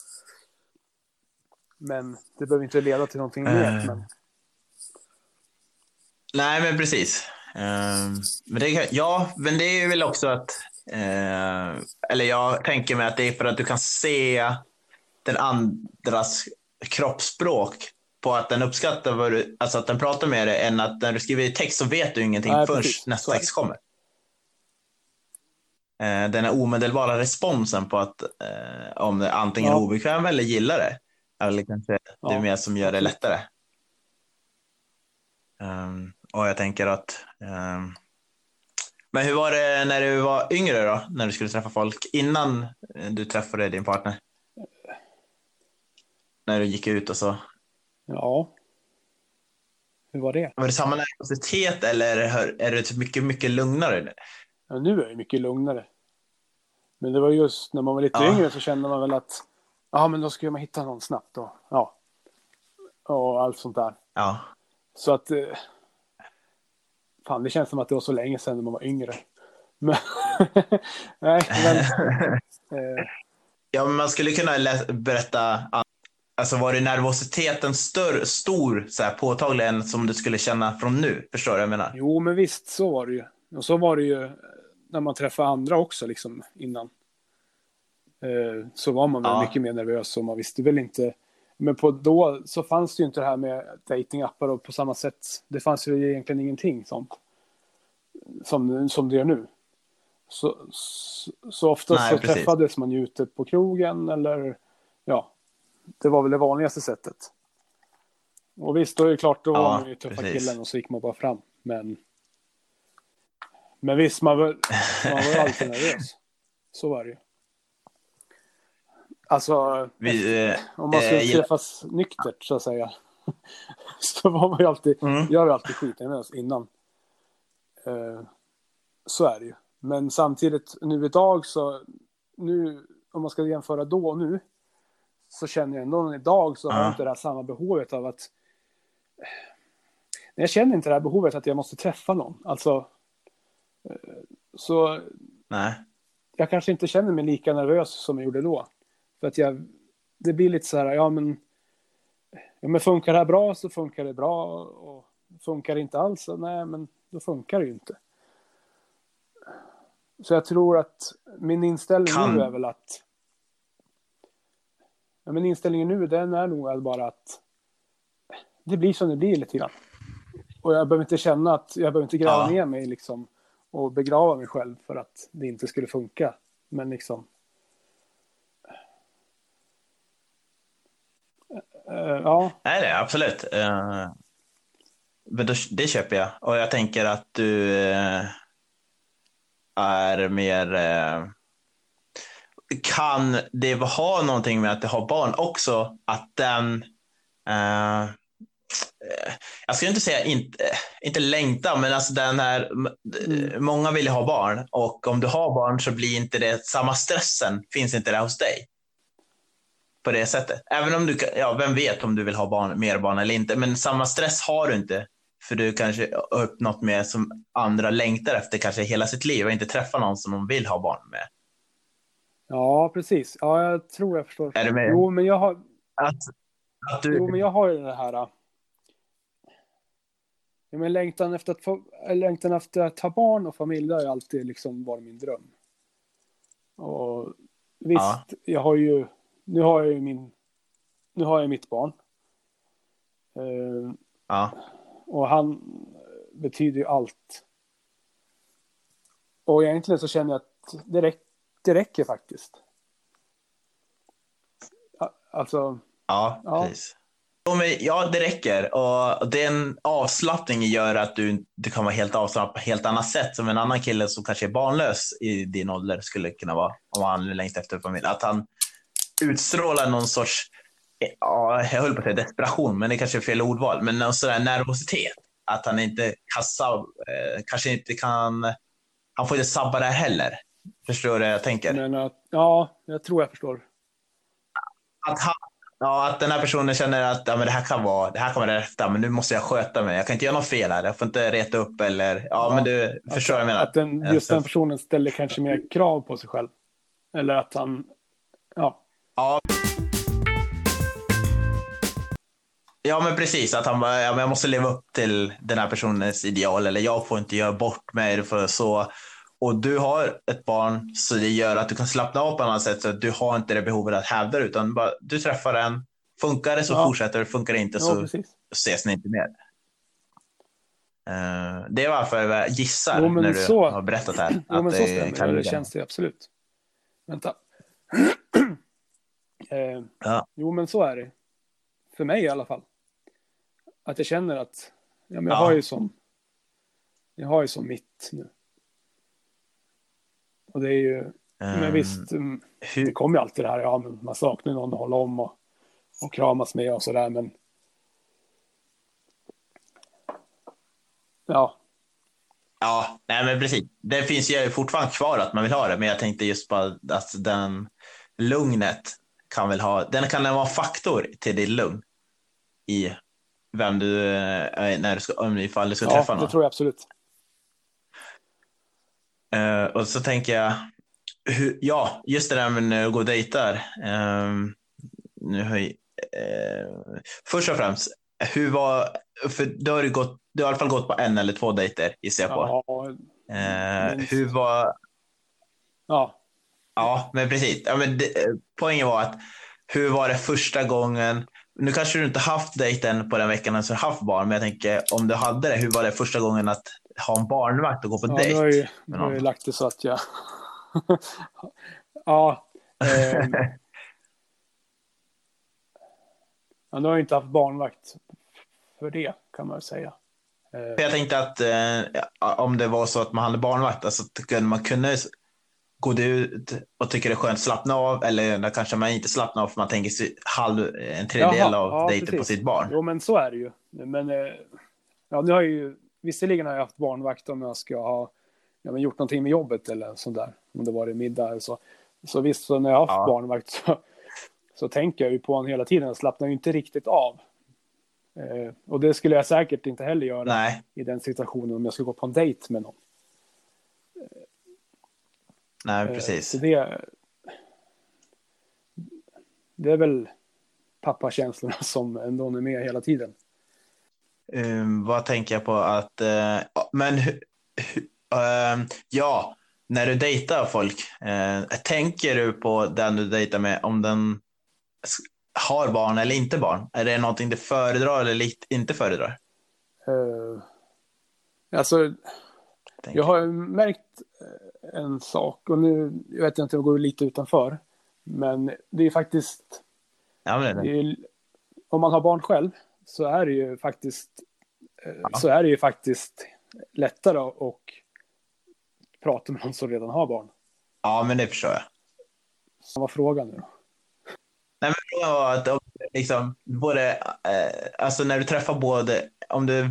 Men det behöver inte leda till någonting mer. Eh. Men, Nej, men precis. Ehm, men det, ja, men det är väl också att... eh, eller jag tänker mig att det är för att du kan se den andras kroppsspråk på att den uppskattar vad du, alltså att den pratar med dig, än att när du skriver i text så vet du ingenting Nej, förrän precis. Nästa är text kommer. Eh, den här omedelbara responsen på att eh, om det antingen är Ja. obekväm eller gillar det. Eller kanske det är Ja, mer som gör det lättare. Ehm, och jag tänker att... ehm, men hur var det när du var yngre då? När du skulle träffa folk innan eh, du träffade din partner? När du gick ut och så. ja. Hur var det? Var det samma nervositet eller är- är det mycket, mycket lugnare? nu? Ja, nu är det mycket lugnare. Men det var just när man var lite Ja. yngre så kände man väl att ja, men då ska man hitta någon snabbt då. Ja. Och allt sånt där. Ja. Så att... Eh, fan, det känns som att det var så länge sedan när man var yngre. Men... Nej, men... Eh, ja, men man skulle kunna berätta. Alltså var det nervositeten större, stor, så här, påtaglig än som du skulle känna från nu? Förstår du vad jag menar? jo, men visst, så var det ju. Och så var det ju när man träffade andra också, liksom, innan. Eh, så var man väl Ja. mycket mer nervös och man visste väl inte. Men på då så fanns det ju inte det här med datingappar och på samma sätt. Det fanns ju egentligen ingenting sånt. Som, som det gör nu. Så, så, så oftast Nej, så precis. träffades man ju ute på krogen eller ja, det var väl det vanligaste sättet. Och visst, då är det klart, då Ja, var man ju tuffa precis. killen och så gick man bara fram. Men, men visst, man var, man var alltid nervös. Så var det ju. Alltså, Vi, eh, om man skulle eh, träffas nyktert så att säga. så var man ju alltid, Mm. jag är alltid skitnervös innan. Eh, så är det ju. Men samtidigt nu idag så, nu om man ska jämföra då och nu. Så känner jag ändå idag så har Ja. jag inte det här samma behovet av att. Jag känner inte det här behovet att jag måste träffa någon. Alltså. eh, Så Nej. jag kanske inte känner mig lika nervös som jag gjorde då. För att jag, det blir lite så här, ja men, ja men funkar det här bra så funkar det bra och funkar det inte alls, så nej men då funkar det ju inte. Så jag tror att min inställning Kan- nu är väl att, ja men inställningen nu den är nog bara att det blir som det blir lite grann. Och jag behöver inte känna att, jag behöver inte gräva Ja. ner mig liksom och begrava mig själv för att det inte skulle funka. Men liksom. Eh, ja, Nej, det absolut. Eh, Men då, det köper jag. Och jag tänker att du eh, är mer... kan det ha någonting med att det har barn också, att den jag skulle inte säga inte, inte längta, men alltså den här, mm. många vill ju ha barn och om du har barn så blir inte det samma stressen, finns inte det hos dig. På det sättet. Även om du, ja vem vet om du vill ha barn, mer barn eller inte, men samma stress har du inte. För du kanske har uppnått mer som andra längtar efter kanske hela sitt liv och inte träffa någon som de vill ha barn med. Ja, precis. Ja, jag tror jag förstår. Är du med? Jo, men jag har... Att, att du... Jo, men jag har ju det här... Ja, men längtan efter att, få, längtan efter att ha barn och familj, har ju alltid liksom varit min dröm. Och visst, ja. jag har ju... Nu har jag ju min... Nu har jag mitt barn. Uh, ja. Och han betyder ju allt. Och egentligen så känner jag att det, räck, det räcker faktiskt. Alltså. Ja, ja. precis. Ja, det räcker. Och den avslappningen gör att du, du kan vara helt avslappnad på ett helt annat sätt. Som en annan kille som kanske är barnlös i din ålder skulle kunna vara. Om han längtar efter familj. Att han utstrålar någon sorts, ja, jag höll på att säga desperation, men det kanske är fel ordval. Men någon sån där nervositet. Att han inte kan, eh, kanske inte kan, han får inte sabba det heller. Förstår du jag tänker? Men att, ja, jag tror jag förstår. Att, han, ja, att den här personen känner att ja, men det här kan vara det här kan vara rätta, men nu måste jag sköta mig. Jag kan inte göra något fel här. Jag får inte reta upp eller ja, ja men du att, förstår vad jag menar. Att den, just den personen ställer kanske mer krav på sig själv. Eller att han, ja. Ja. Ja, men precis. Att han bara, ja, men jag måste leva upp till den här personens ideal eller jag får inte göra bort mig för så. Och du har ett barn så det gör att du kan slappna av på ett annat sätt så att du har inte det behovet att hävda det utan bara, du träffar den. Funkar det så ja. fortsätter det, funkar det inte så precis. ses ni inte mer. Uh, det är varför jag gissar jo, när du så... har berättat här. Jo, att men så stämmer kan det. känns det absolut. Vänta. Uh, ja. Jo, men så är det. För mig i alla fall att jag känner att ja, men jag, ja. har ju som, jag har ju som mitt nu. Och det är ju, um, men ehm, visst, mm, hur... det kommer ju alltid det här, ja, men man saknar någon att hålla om och, och kramas med och sådär, men ja. Ja, nej men precis. Det finns ju fortfarande kvar att man vill ha det, men jag tänkte just på att den lugnet kan väl ha, den kan vara faktor till ditt lugn i vem du, äh, när du ska, ifall du ska ja, träffa någon. Ja, det tror jag absolut. Uh, och så tänker jag, hur, ja, just det där med du går och dejtar. Uh, nu har jag, uh, först och främst, hur var, för du har, gått, du har i alla fall gått på en eller två dejter gissar jag på. Ja, hur var... Ja. Ja, men precis. Ja, men det, poängen var att hur var det första gången? Nu kanske du inte haft dejten på den veckan när du haft barn, men jag tänker om du hade det, hur var det första gången att ha en barnvakt och gå på ja, dejt? Nu har ju, nu har jag lagt det så att jag... ja. Eh... ja. Nu har jag inte haft barnvakt för det, kan man säga. Eh... Jag tänkte att eh, om det var så att man hade barnvakt, alltså man kunde går du ut och tycker det är skönt att slappna av eller kanske man inte slappnar av för man tänker sig halv, en tredjedel Jaha, av ja, dejten på sitt barn. Jo, men så är det ju. Men eh, ja, nu har jag ju, visserligen har jag haft barnvakt om jag ska ha ja, men gjort någonting med jobbet eller sånt där. Om det var det middag eller så. Så visst, så när jag har haft ja. barnvakt så, så tänker jag ju på honom hela tiden. Jag slappnar ju inte riktigt av. Eh, och det skulle jag säkert inte heller göra Nej. i den situationen om jag skulle gå på en dejt med någon. Nej, eh, precis. Så det, det är väl pappakänslorna som ändå är med hela tiden. Um, vad tänker jag på att, uh, men uh, ja, när du dejtar folk, uh, tänker du på den du dejtar med om den har barn eller inte barn? Är det någonting du föredrar eller inte föredrar? Uh, alltså, jag har märkt en sak och nu jag vet jag inte om jag går lite utanför. Men det är faktiskt. Ja, men det. Det är, om man har barn själv så är det ju faktiskt. Eh, ja. Så är det ju faktiskt lättare att prata med någon som redan har barn. Ja, men det förstår jag. Vad var frågan nu då? Nej, men frågan var att om, liksom, både, eh, alltså när du träffar både, om du,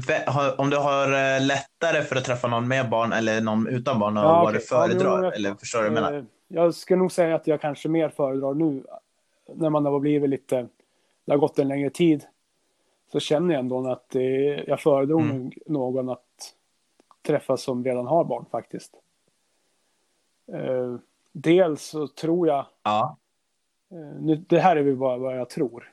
om du har eh, lättare för att träffa någon med barn eller någon utan barn och Ja, vad okej. du Ja, föredrar, jag- eller förstår du vad jag menar? Eh, Jag ska nog säga att jag kanske mer föredrar nu när man har blivit lite, det har gått en längre tid. Så känner jag ändå att det, jag föredrar Mm. någon att träffa som redan har barn faktiskt. Eh, dels så tror jag Ja, Eh, nu, det här är väl bara vad jag tror.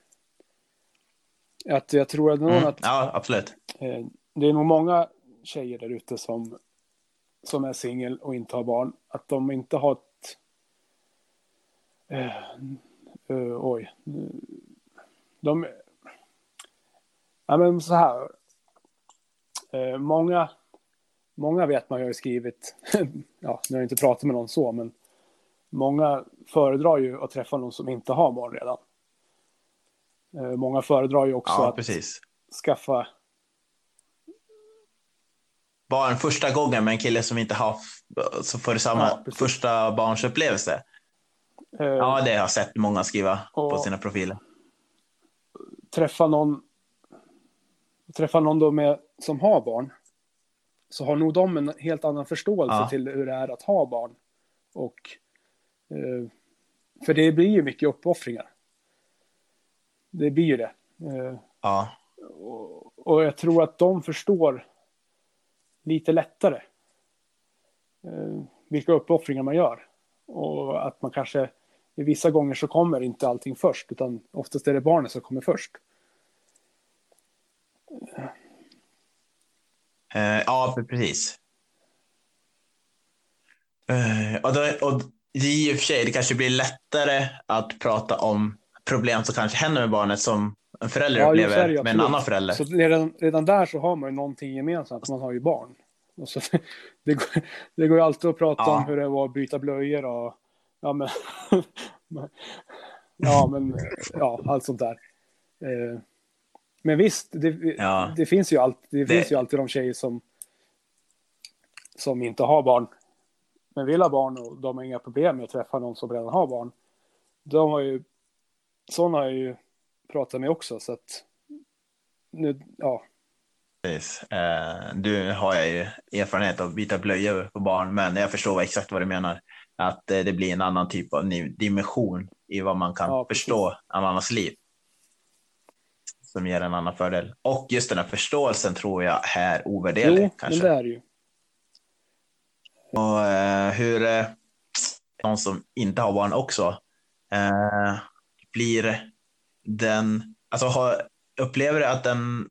Att jag tror att, någon mm, att ja absolut. eh, det är nog många tjejer där ute som, som är singel och inte har barn. Att de inte har ett... Eh, eh, oj. De... Ja, men så här. Eh, många, många vet man ju har skrivit, ja, nu har jag inte pratat med någon så, men många föredrar ju att träffa någon som inte har barn redan. Eh, många föredrar ju också Ja, att precis. skaffa Barn första gången med en kille som inte har, så får du samma Ja, första barnsupplevelse. eh, Ja, det har jag sett många skriva på sina profiler. träffa någon träffa någon då med, som har barn så har nog de en helt annan förståelse Ja. till hur det är att ha barn. Och för det blir ju mycket uppoffringar. Det blir ju det. Eh, Ja, och, och jag tror att de förstår lite lättare eh, vilka uppoffringar man gör. Och att man kanske i vissa gånger så kommer inte allting först utan oftast är det barnet som kommer först. Eh, ja, precis. Eh, och, då, och det är i och för sig, det kanske blir lättare att prata om problem som kanske händer med barnet som en förälder Ja, upplever det med en annan förälder. Så redan, redan där så har man ju någonting gemensamt, man har ju barn. Och så, det, går, det går ju alltid att prata Ja. om hur det var att byta blöjor och ja men, ja, men ja, allt sånt där. Eh, men visst, det, Ja. det finns ju alltid, det, Det- finns ju alltid de tjejer som som inte har barn men vill ha barn och de har inga problem med att träffa någon som redan har barn. De har ju, sådana har jag ju pratat med också så att nu, ja, Precis. Eh, du har jag ju erfarenhet av att byta blöjor på barn, men jag förstår exakt vad du menar. Att eh, det blir en annan typ av ni- dimension i vad man kan Ja, förstå av annans liv. Som ger en annan fördel. Och just den här förståelsen tror jag är ovärderlig. jo, kanske. det är ju. Och eh, hur eh, någon som inte har barn också eh, blir den, alltså har, upplever att den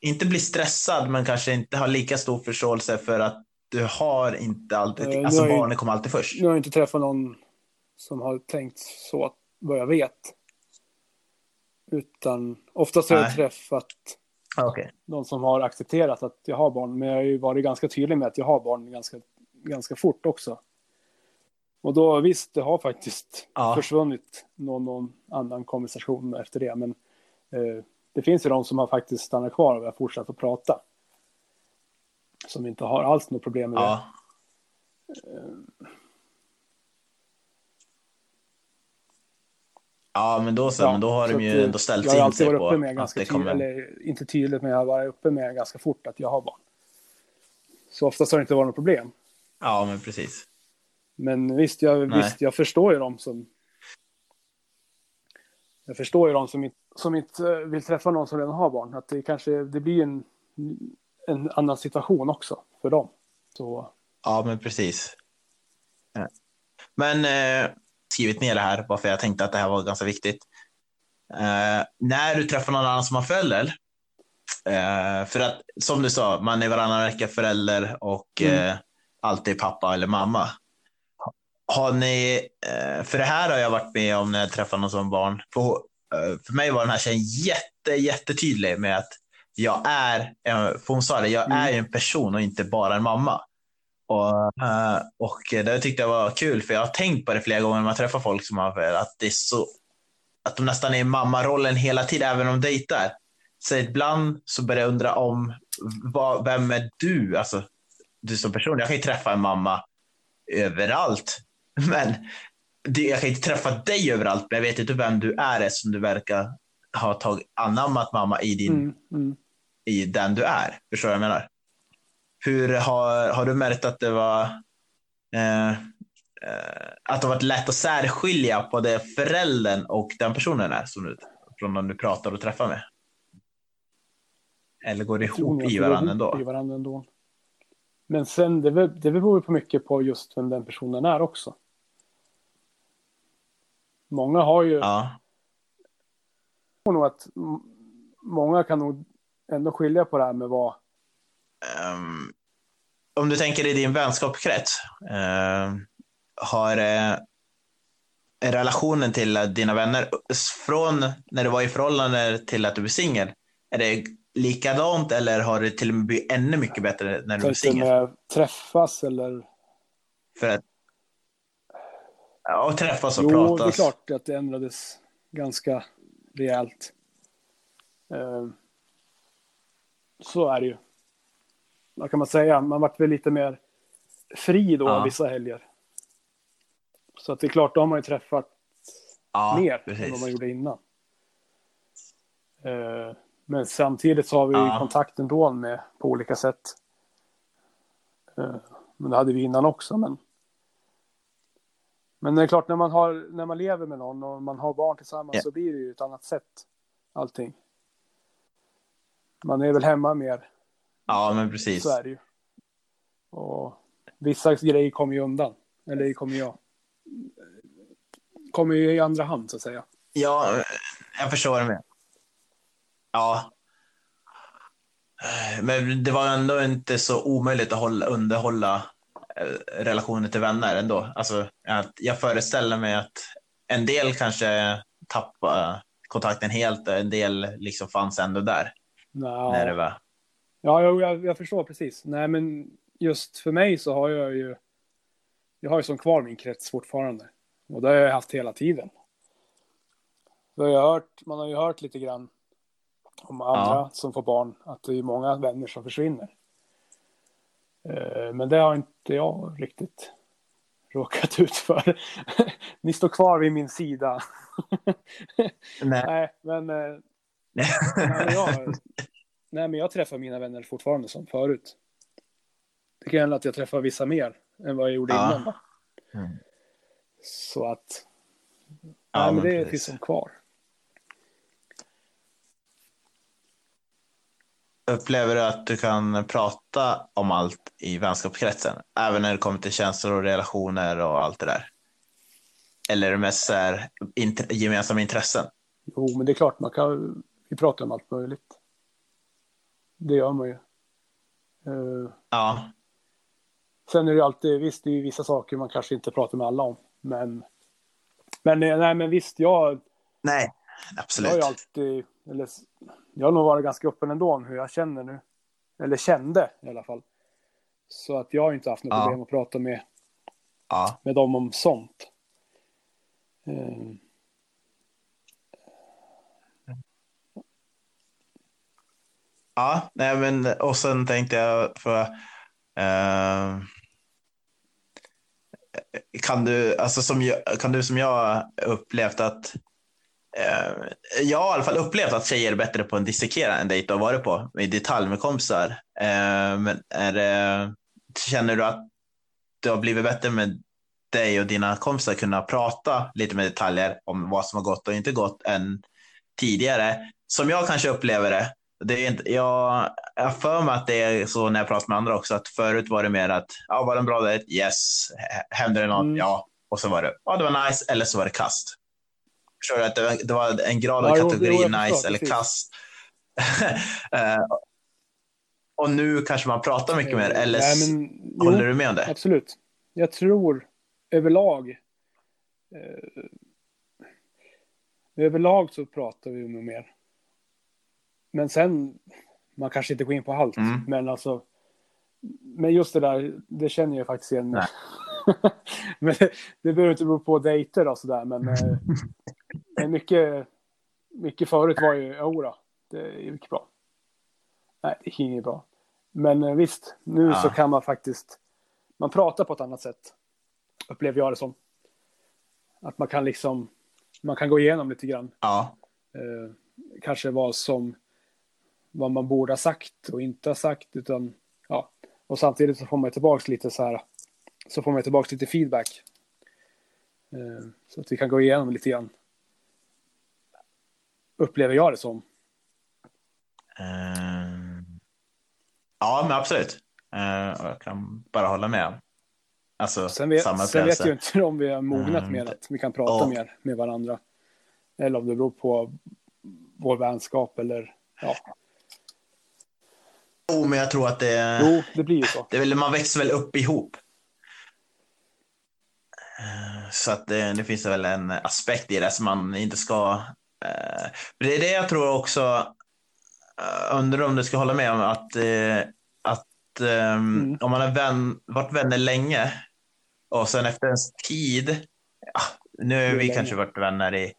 inte blir stressad men kanske inte har lika stor förståelse för att du har inte alltid, alltså barnet kommer alltid först. Nu har jag inte träffat någon som har tänkt så, vad jag vet. Utan oftast har jag Nej. träffat Okej. någon som har accepterat att jag har barn. Men jag har ju varit ganska tydlig med att jag har barn ganska, ganska fort också. Och då visst, det har faktiskt Ja. försvunnit någon, någon annan konversation efter det. Men eh, det finns ju de som har faktiskt stannat kvar och har fortsatt att prata. Som inte har alls något problem med det. Ja. Ja, men då så, Ja, men då har de att, ju ändå ställt in sig på uppe med att ganska det tydligt, kommer. eller inte tydligt, men jag har varit uppe med ganska fort att jag har barn. Så oftast har det inte varit något problem. Ja, men precis. Men visst, jag, Nej. visst, jag förstår ju dem som... Jag förstår ju dem som inte, som inte vill träffa någon som redan har barn. Att det kanske det blir en, en annan situation också för dem. Så, Ja, men precis. Ja. Men eh, skrivit ner det här bara för jag tänkte att det här var ganska viktigt. Eh, när du träffar någon annan som har förälder, eh, för att som du sa, man är varannan vecka förälder och Mm. Alltid pappa eller mamma. Har ni, eh, för det här har jag varit med om när jag träffar någon som barn. På, eh, för mig var den här tjejen jätte, jättetydlig med att jag är, för hon sa det, jag Mm. är ju en person och inte bara en mamma. Och, eh, och det tyckte jag var kul, för jag har tänkt på det flera gånger när man träffar folk som har att det är så att de nästan är i mammarollen hela tiden, även om de dejtar. Så ibland så börjar jag undra om, vad, vem är du? Alltså, du som person, jag kan ju träffa en mamma överallt. Men jag kan inte träffa dig överallt, men jag vet inte vem du är eftersom du verkar ha tagit, anammat mamma i, din, Mm, mm. i den du är. Förstår du vad jag menar? Hur har, har du märkt att det var eh, eh, att det har varit lätt att särskilja på det föräldern och den personen är som du, från den du pratar och träffar med? Eller går det ihop i varandra ändå? I varandra ändå. Men sen, det, det beror på mycket på just vem den personen är också. Många har ju, Ja, jag nog att många kan nog ändå skilja på det här med vad, ehm, om du tänker i din vänskapskrets, ehm, har eh, relationen till dina vänner från när du var i förhållande till att du blev singel, är det likadant eller har det till och med blivit ännu mycket bättre när du singel? träffas eller För att ja, och träffas och Jo, pratas. det är klart att det ändrades ganska rejält. Eh, Så är det ju. Vad kan man säga? Man vart väl lite mer fri då Ja. vissa helger. Så att det är klart, då har man ju träffat ja, mer än precis. vad man gjorde innan. Men samtidigt så har vi ju Ja. kontakt ändå med på olika sätt. Eh, Men det hade vi innan också. Men, men det är klart, när man, har, när man lever med någon och man har barn tillsammans Ja. så blir det ju ett annat sätt. Allting. Man är väl hemma mer, Ja, men precis. så är det ju. Och vissa grejer kommer ju undan. Eller kommer jag. Kommer ju i andra hand så att säga. Ja, jag förstår menar. Ja. Men det var ändå inte så omöjligt att hålla, underhålla eh, relationer till vänner ändå. Alltså, att jag föreställer mig att en del kanske tappade kontakten helt, en del liksom fanns ändå där Nja. när det var. Ja, jag, jag, jag förstår precis. Nej, men just för mig så har jag ju... Jag har ju som kvar min krets fortfarande. Och det har jag haft hela tiden. Så har jag hört, man har ju hört lite grann om andra Ja. som får barn, att det är många vänner som försvinner. Eh, Men det har inte jag riktigt råkat ut för. Ni står kvar vid min sida. Nej. Nej, men... eh, Nej, men jag, nej, men jag träffar mina vänner fortfarande som förut. Det kan hända att jag träffar vissa mer än vad jag gjorde Ja. innan. Mm. Så att... Ja, nej, men men det precis. finns som kvar. Upplever du att du kan prata om allt i vänskapskretsen? Även när det kommer till känslor och relationer och allt det där? Eller är det mest här, int- gemensamma intressen? Jo, men det är klart, man kan, vi pratar om allt möjligt. Det gör man ju. Eh, Ja, sen är det alltid, visst, det är ju vissa saker man kanske inte pratar med alla om. Men, men, nej, men visst, jag, nej, Jag har absolut. ju alltid, eller jag har nog varit ganska öppen ändå om hur jag känner nu. Eller kände i alla fall. Så att jag har inte haft något Ja. problem att prata med, Ja, med dem om sånt. Eh, ja nej, men och sen tänkte jag för eh, kan du, alltså som kan du som jag upplevt att jag har i alla fall upplevt att tjejer är bättre på att dissekera en dejt och varit på i detalj med kompisar. Eh, men är det, känner du att du har blivit bättre med dig och dina kompisar kunna prata lite med detaljer om vad som har gått och inte gått än tidigare? Som jag kanske upplever det. det är inte, jag har för mig att det är så när jag pratar med andra också, att förut var det mer att, ja, var det en bra dejt? Yes. H- Hände det något? Mm. Ja. Och så var det, ja, det var nice, eller så var det kast. Förstår du? Att det, var, det var en grad av Ja, kategori nice förstår, eller precis. kast. Eh, och nu kanske man pratar mycket mer, eller nej, s- men, håller jo, du med om det? absolut. Jag tror överlag. Eh, överlag så pratar vi nog mer. Men sen, man kanske inte går in på allt. Mm. Men alltså, men just det där, det känner jag faktiskt igen. Nej. men det, det behöver inte bero på dejter och sådär. Men eh, men mycket, mycket förut var ju, jodå, det gick bra. Nej, det gick inget bra. Men eh, visst, nu Ja. så kan man faktiskt, man pratar på ett annat sätt. Upplever jag det som. att man kan liksom, man kan gå igenom lite grann. Ja. Eh, kanske vad som, vad man borde ha sagt och inte ha sagt, utan ja. Och samtidigt så får man tillbaks lite så här, så får man tillbaks lite feedback. Eh, så att vi kan gå igenom lite grann. Upplever jag det som. Eh, ja, men absolut. Eh, jag kan bara hålla med. Alltså, Sen vet, samma sen vet jag inte om vi har mognat Mm, mer, att vi kan prata och- mer med varandra. Eller om det beror på vår vänskap eller ja. Jo, men jag tror att det... Jo, det blir ju så. Det väl, man växer väl upp ihop. Eh, Så att det, det finns väl en aspekt i det som man inte ska... eh, Det är det jag tror också, eh, undrar om du ska hålla med om, att, eh, att ehm, Mm. om man har vän, varit vänner länge och sen efter en tid, ja, nu har vi länge? kanske varit vänner i,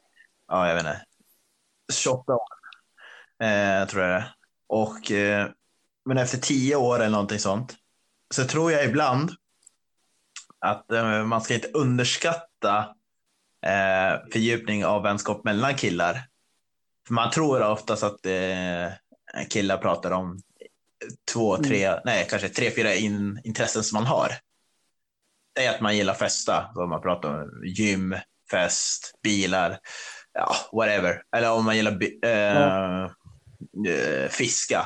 ja jag vet inte, 28 år, eh, tror jag det. Och, eh, men efter 10 år eller någonting sånt, så tror jag ibland att eh, man ska inte underskatta eh, fördjupning av vänskap mellan killar. För man tror oftast att eh, killar pratar om två, tre, nej kanske tre, fyra in, intressen som man har. Det är att man gillar festa, så man pratar om gym, fest, bilar, ja, whatever. Eller om man gillar eh, eh, fiska.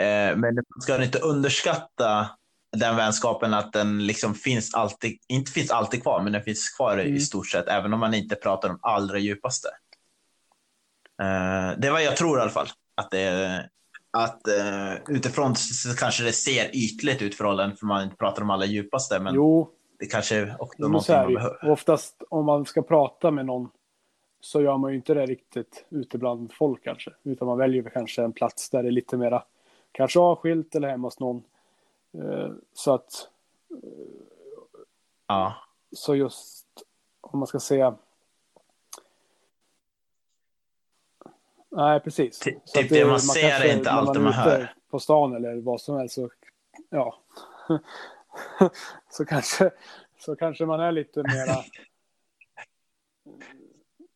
Eh, men man ska inte underskatta den vänskapen att den liksom finns alltid, inte finns alltid kvar, men den finns kvar i Mm. stort sett, även om man inte pratar om allra djupaste. Eh, det är vad jag tror i alla fall. Att, det, att eh, utifrån så kanske det ser ytligt ut förhållanden för man inte pratar om alla djupaste, men Jo, det kanske är också men någonting är man behöver. Oftast om man ska prata med någon så gör man ju inte det riktigt ute bland folk kanske. Utan man väljer väl kanske en plats där det är lite mera kanske avskilt eller hemma hos någon. Eh, Så att Ja. så just om man ska säga. Nej, precis. Ty- typ det man ser är inte alltid är man hör. På stan eller vad som helst så ja. så kanske så kanske man är lite mera.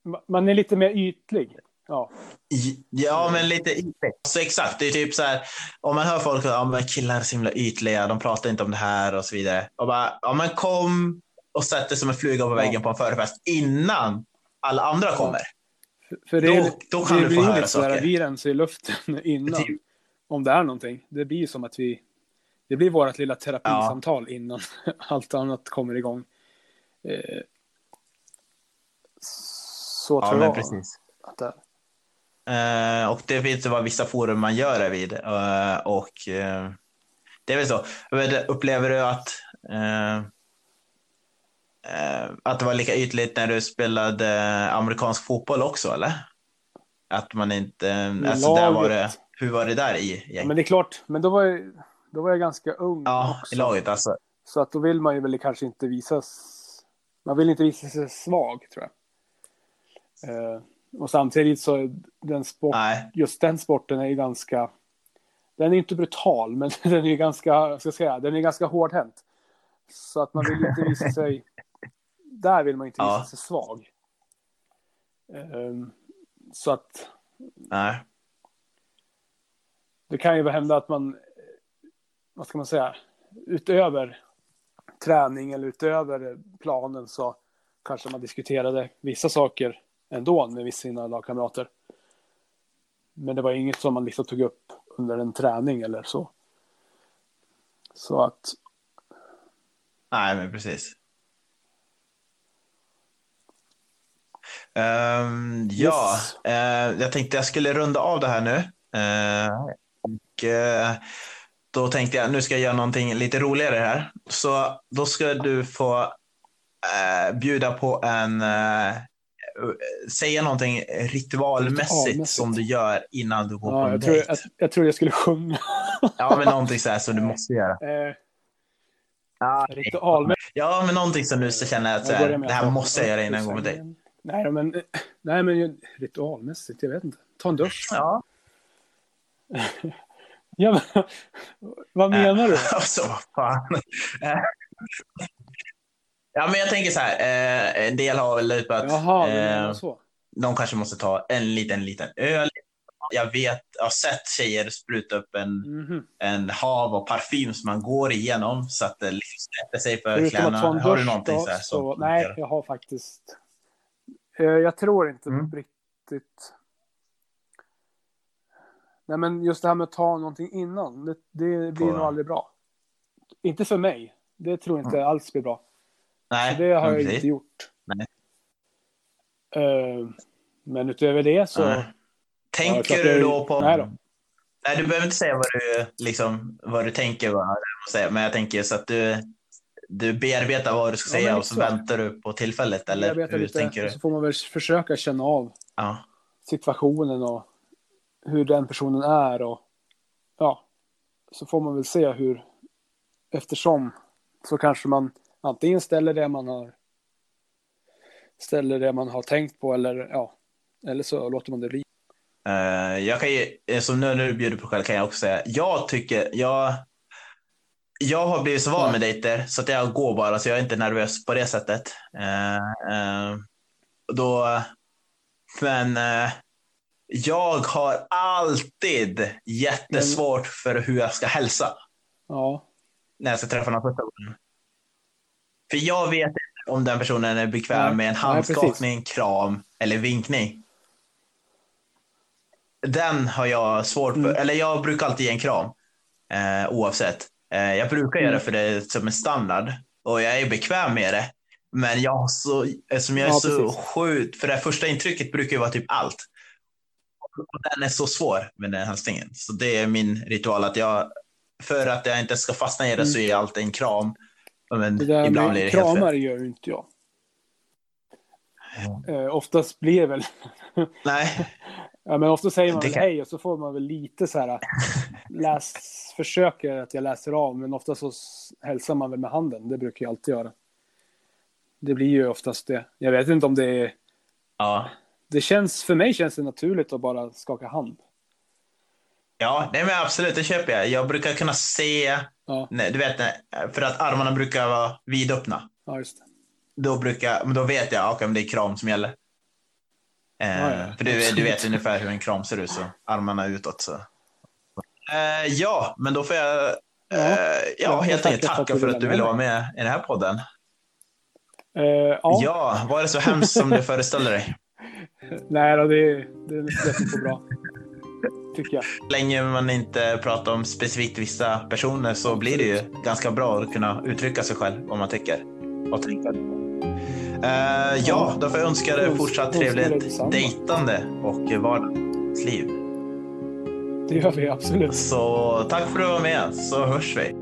man är lite mer ytlig. Ja, Ja, men lite ytligt. Så exakt, det är typ så här, om man hör folk att ja, men killar är så himla ytliga, de pratar inte om det här och så vidare. Och bara, ja men kom och sätt dig som en fluga på väggen på en förfest innan alla andra kommer. för det, Då- är, då kan det du få blir höra lite sådär, saker. vi rensar i luften innan. Typ. Om det är någonting. Det blir som att vi, det blir vårt lilla terapisamtal innan allt annat kommer igång. Eh, så Ja, tror jag precis. att det är. Eh, och det finns ju bara vissa forum man gör det vid. Eh, och eh, det är väl så. Upplever du att, att det var lika ytligt när du spelade amerikansk fotboll också, eller? Att man inte... Alltså, där var det, hur var det där i gäng? men det är klart, men då var jag, då var jag ganska ung Ja, också. i laget alltså. Så att då vill man ju väl kanske inte visa, man vill inte visa sig svag tror jag. Och samtidigt så den sport, Nej, just den sporten är ju ganska, den är inte brutal, men den är ganska, ska säga, den är ganska hårdhänt. Så att man vill inte visa sig, där vill man inte visa Ja. sig svag. Ehm, så att nej. det kan ju hända att man, vad ska man säga, utöver träning eller utöver planen så kanske man diskuterade vissa saker ändå med sina lagkamrater. Men det var inget som man liksom tog upp under en träning eller så. Så att, Nej, men precis. Ehm, ja, Yes. eh, jag tänkte jag skulle runda av det här nu. Eh, och eh, då tänkte jag nu ska jag göra någonting lite roligare här. Så då ska du få bjuda på en, säga någonting ritualmässigt Ritualmässigt. som du gör innan du går på ja, en jag, tror, dejt. jag, jag tror jag skulle sjunga. Ja, men någonting så här som du måste göra. Eh, Ja, ritualmässigt. ja men någonting som du känner att här, det här måste jag göra innan jag går på dejt. Nej, men, nej, men ritualmässigt, jag vet inte. Ta en dusch. Ja. Ja, men, vad menar du? Alltså, vad fan. Ja, men jag tänker så här. Eh, en del har väl att Jaha, eh, så. de kanske måste ta en liten, liten öl. Jag vet, jag har sett tjejer spruta upp en, Mhm. en hav av parfym som man går igenom så att det liksom sätter sig för kläderna. Har du någonting då, så här så, som nej, jag har faktiskt. Eh, jag tror inte Mm. riktigt. Nej, men just det här med att ta någonting innan, det, det blir På- nog aldrig bra. Inte för mig. Det tror jag inte alls blir bra. Nej, Så det har jag inte gjort. Nej. Eh, men utöver det så. Nej. Ja, Tänker klart du då på... Nej då. Nej, du behöver inte säga vad du, liksom, vad du tänker, men jag tänker så att du, du bearbetar vad du ska Ja, säga och så exakt. väntar du på tillfället, eller hur lite, tänker du? så får man väl försöka känna av Ja. situationen och hur den personen är och ja, så får man väl se hur eftersom så kanske man antingen ställer det man har ställer det man har tänkt på eller ja, eller så låter man det bli. Eh, jag kan ju, eh, som nu när du bjuder på själv kan jag också säga, jag tycker, jag, jag har blivit så van med dejter så att jag går bara, så jag är inte nervös på det sättet. Eh, då, men jag har alltid jättesvårt för hur jag ska hälsa Ja, när jag ska träffa någon första gången. För jag vet inte om den personen är bekväm Nej, med en nej, handskakning, kram eller vinkning. Den har jag svårt för. Mm. Eller jag brukar alltid ge en kram. Eh, oavsett. Eh, jag brukar göra Mm. det för det är som en standard. Och jag är bekväm med det. Men jag har så, som jag är Ja, så sjukt, för det första intrycket brukar ju vara typ allt. Och den är så svår med den hälsningen. Så det är min ritual att jag, för att jag inte ska fastna i det så ger jag alltid en kram. Men det där ibland med kramar gör ju inte jag. Eh, oftast blir det väl, Nej, ja men ofta säger man väl kan- hej och så får man väl lite så här läs, försöker att jag läser av men ofta så hälsar man väl med handen, det brukar jag alltid göra. Det blir ju oftast det. Jag vet inte om det är, ja. det känns, för mig känns det naturligt att bara skaka hand. Ja, nej men absolut, det köper jag. Jag brukar kunna se, Ja, nej, du vet, för att armarna brukar vara vidöppna. ja just det. Då, brukar, men då vet jag, okej, men det är kram som gäller. Eh, Ja, ja, för du, du vet ungefär hur en kram ser ut, så armarna utåt. Så. Eh, ja, men då får jag eh, ja, Ja, helt enkelt tacka för att du ville vara med i den här podden. Eh, ja, Ja, var det så hemskt som du föreställer dig? nej då, det, det lät inte bra. Tycker jag. Länge man inte pratar om specifikt vissa personer så blir det ju ganska bra att kunna uttrycka sig själv vad man tycker och tänker. Eh, ja, då får jag önska dig fortsatt trevligt dejtande och vardagsliv. Det gör vi absolut. Så tack för att du var med, så hörs vi.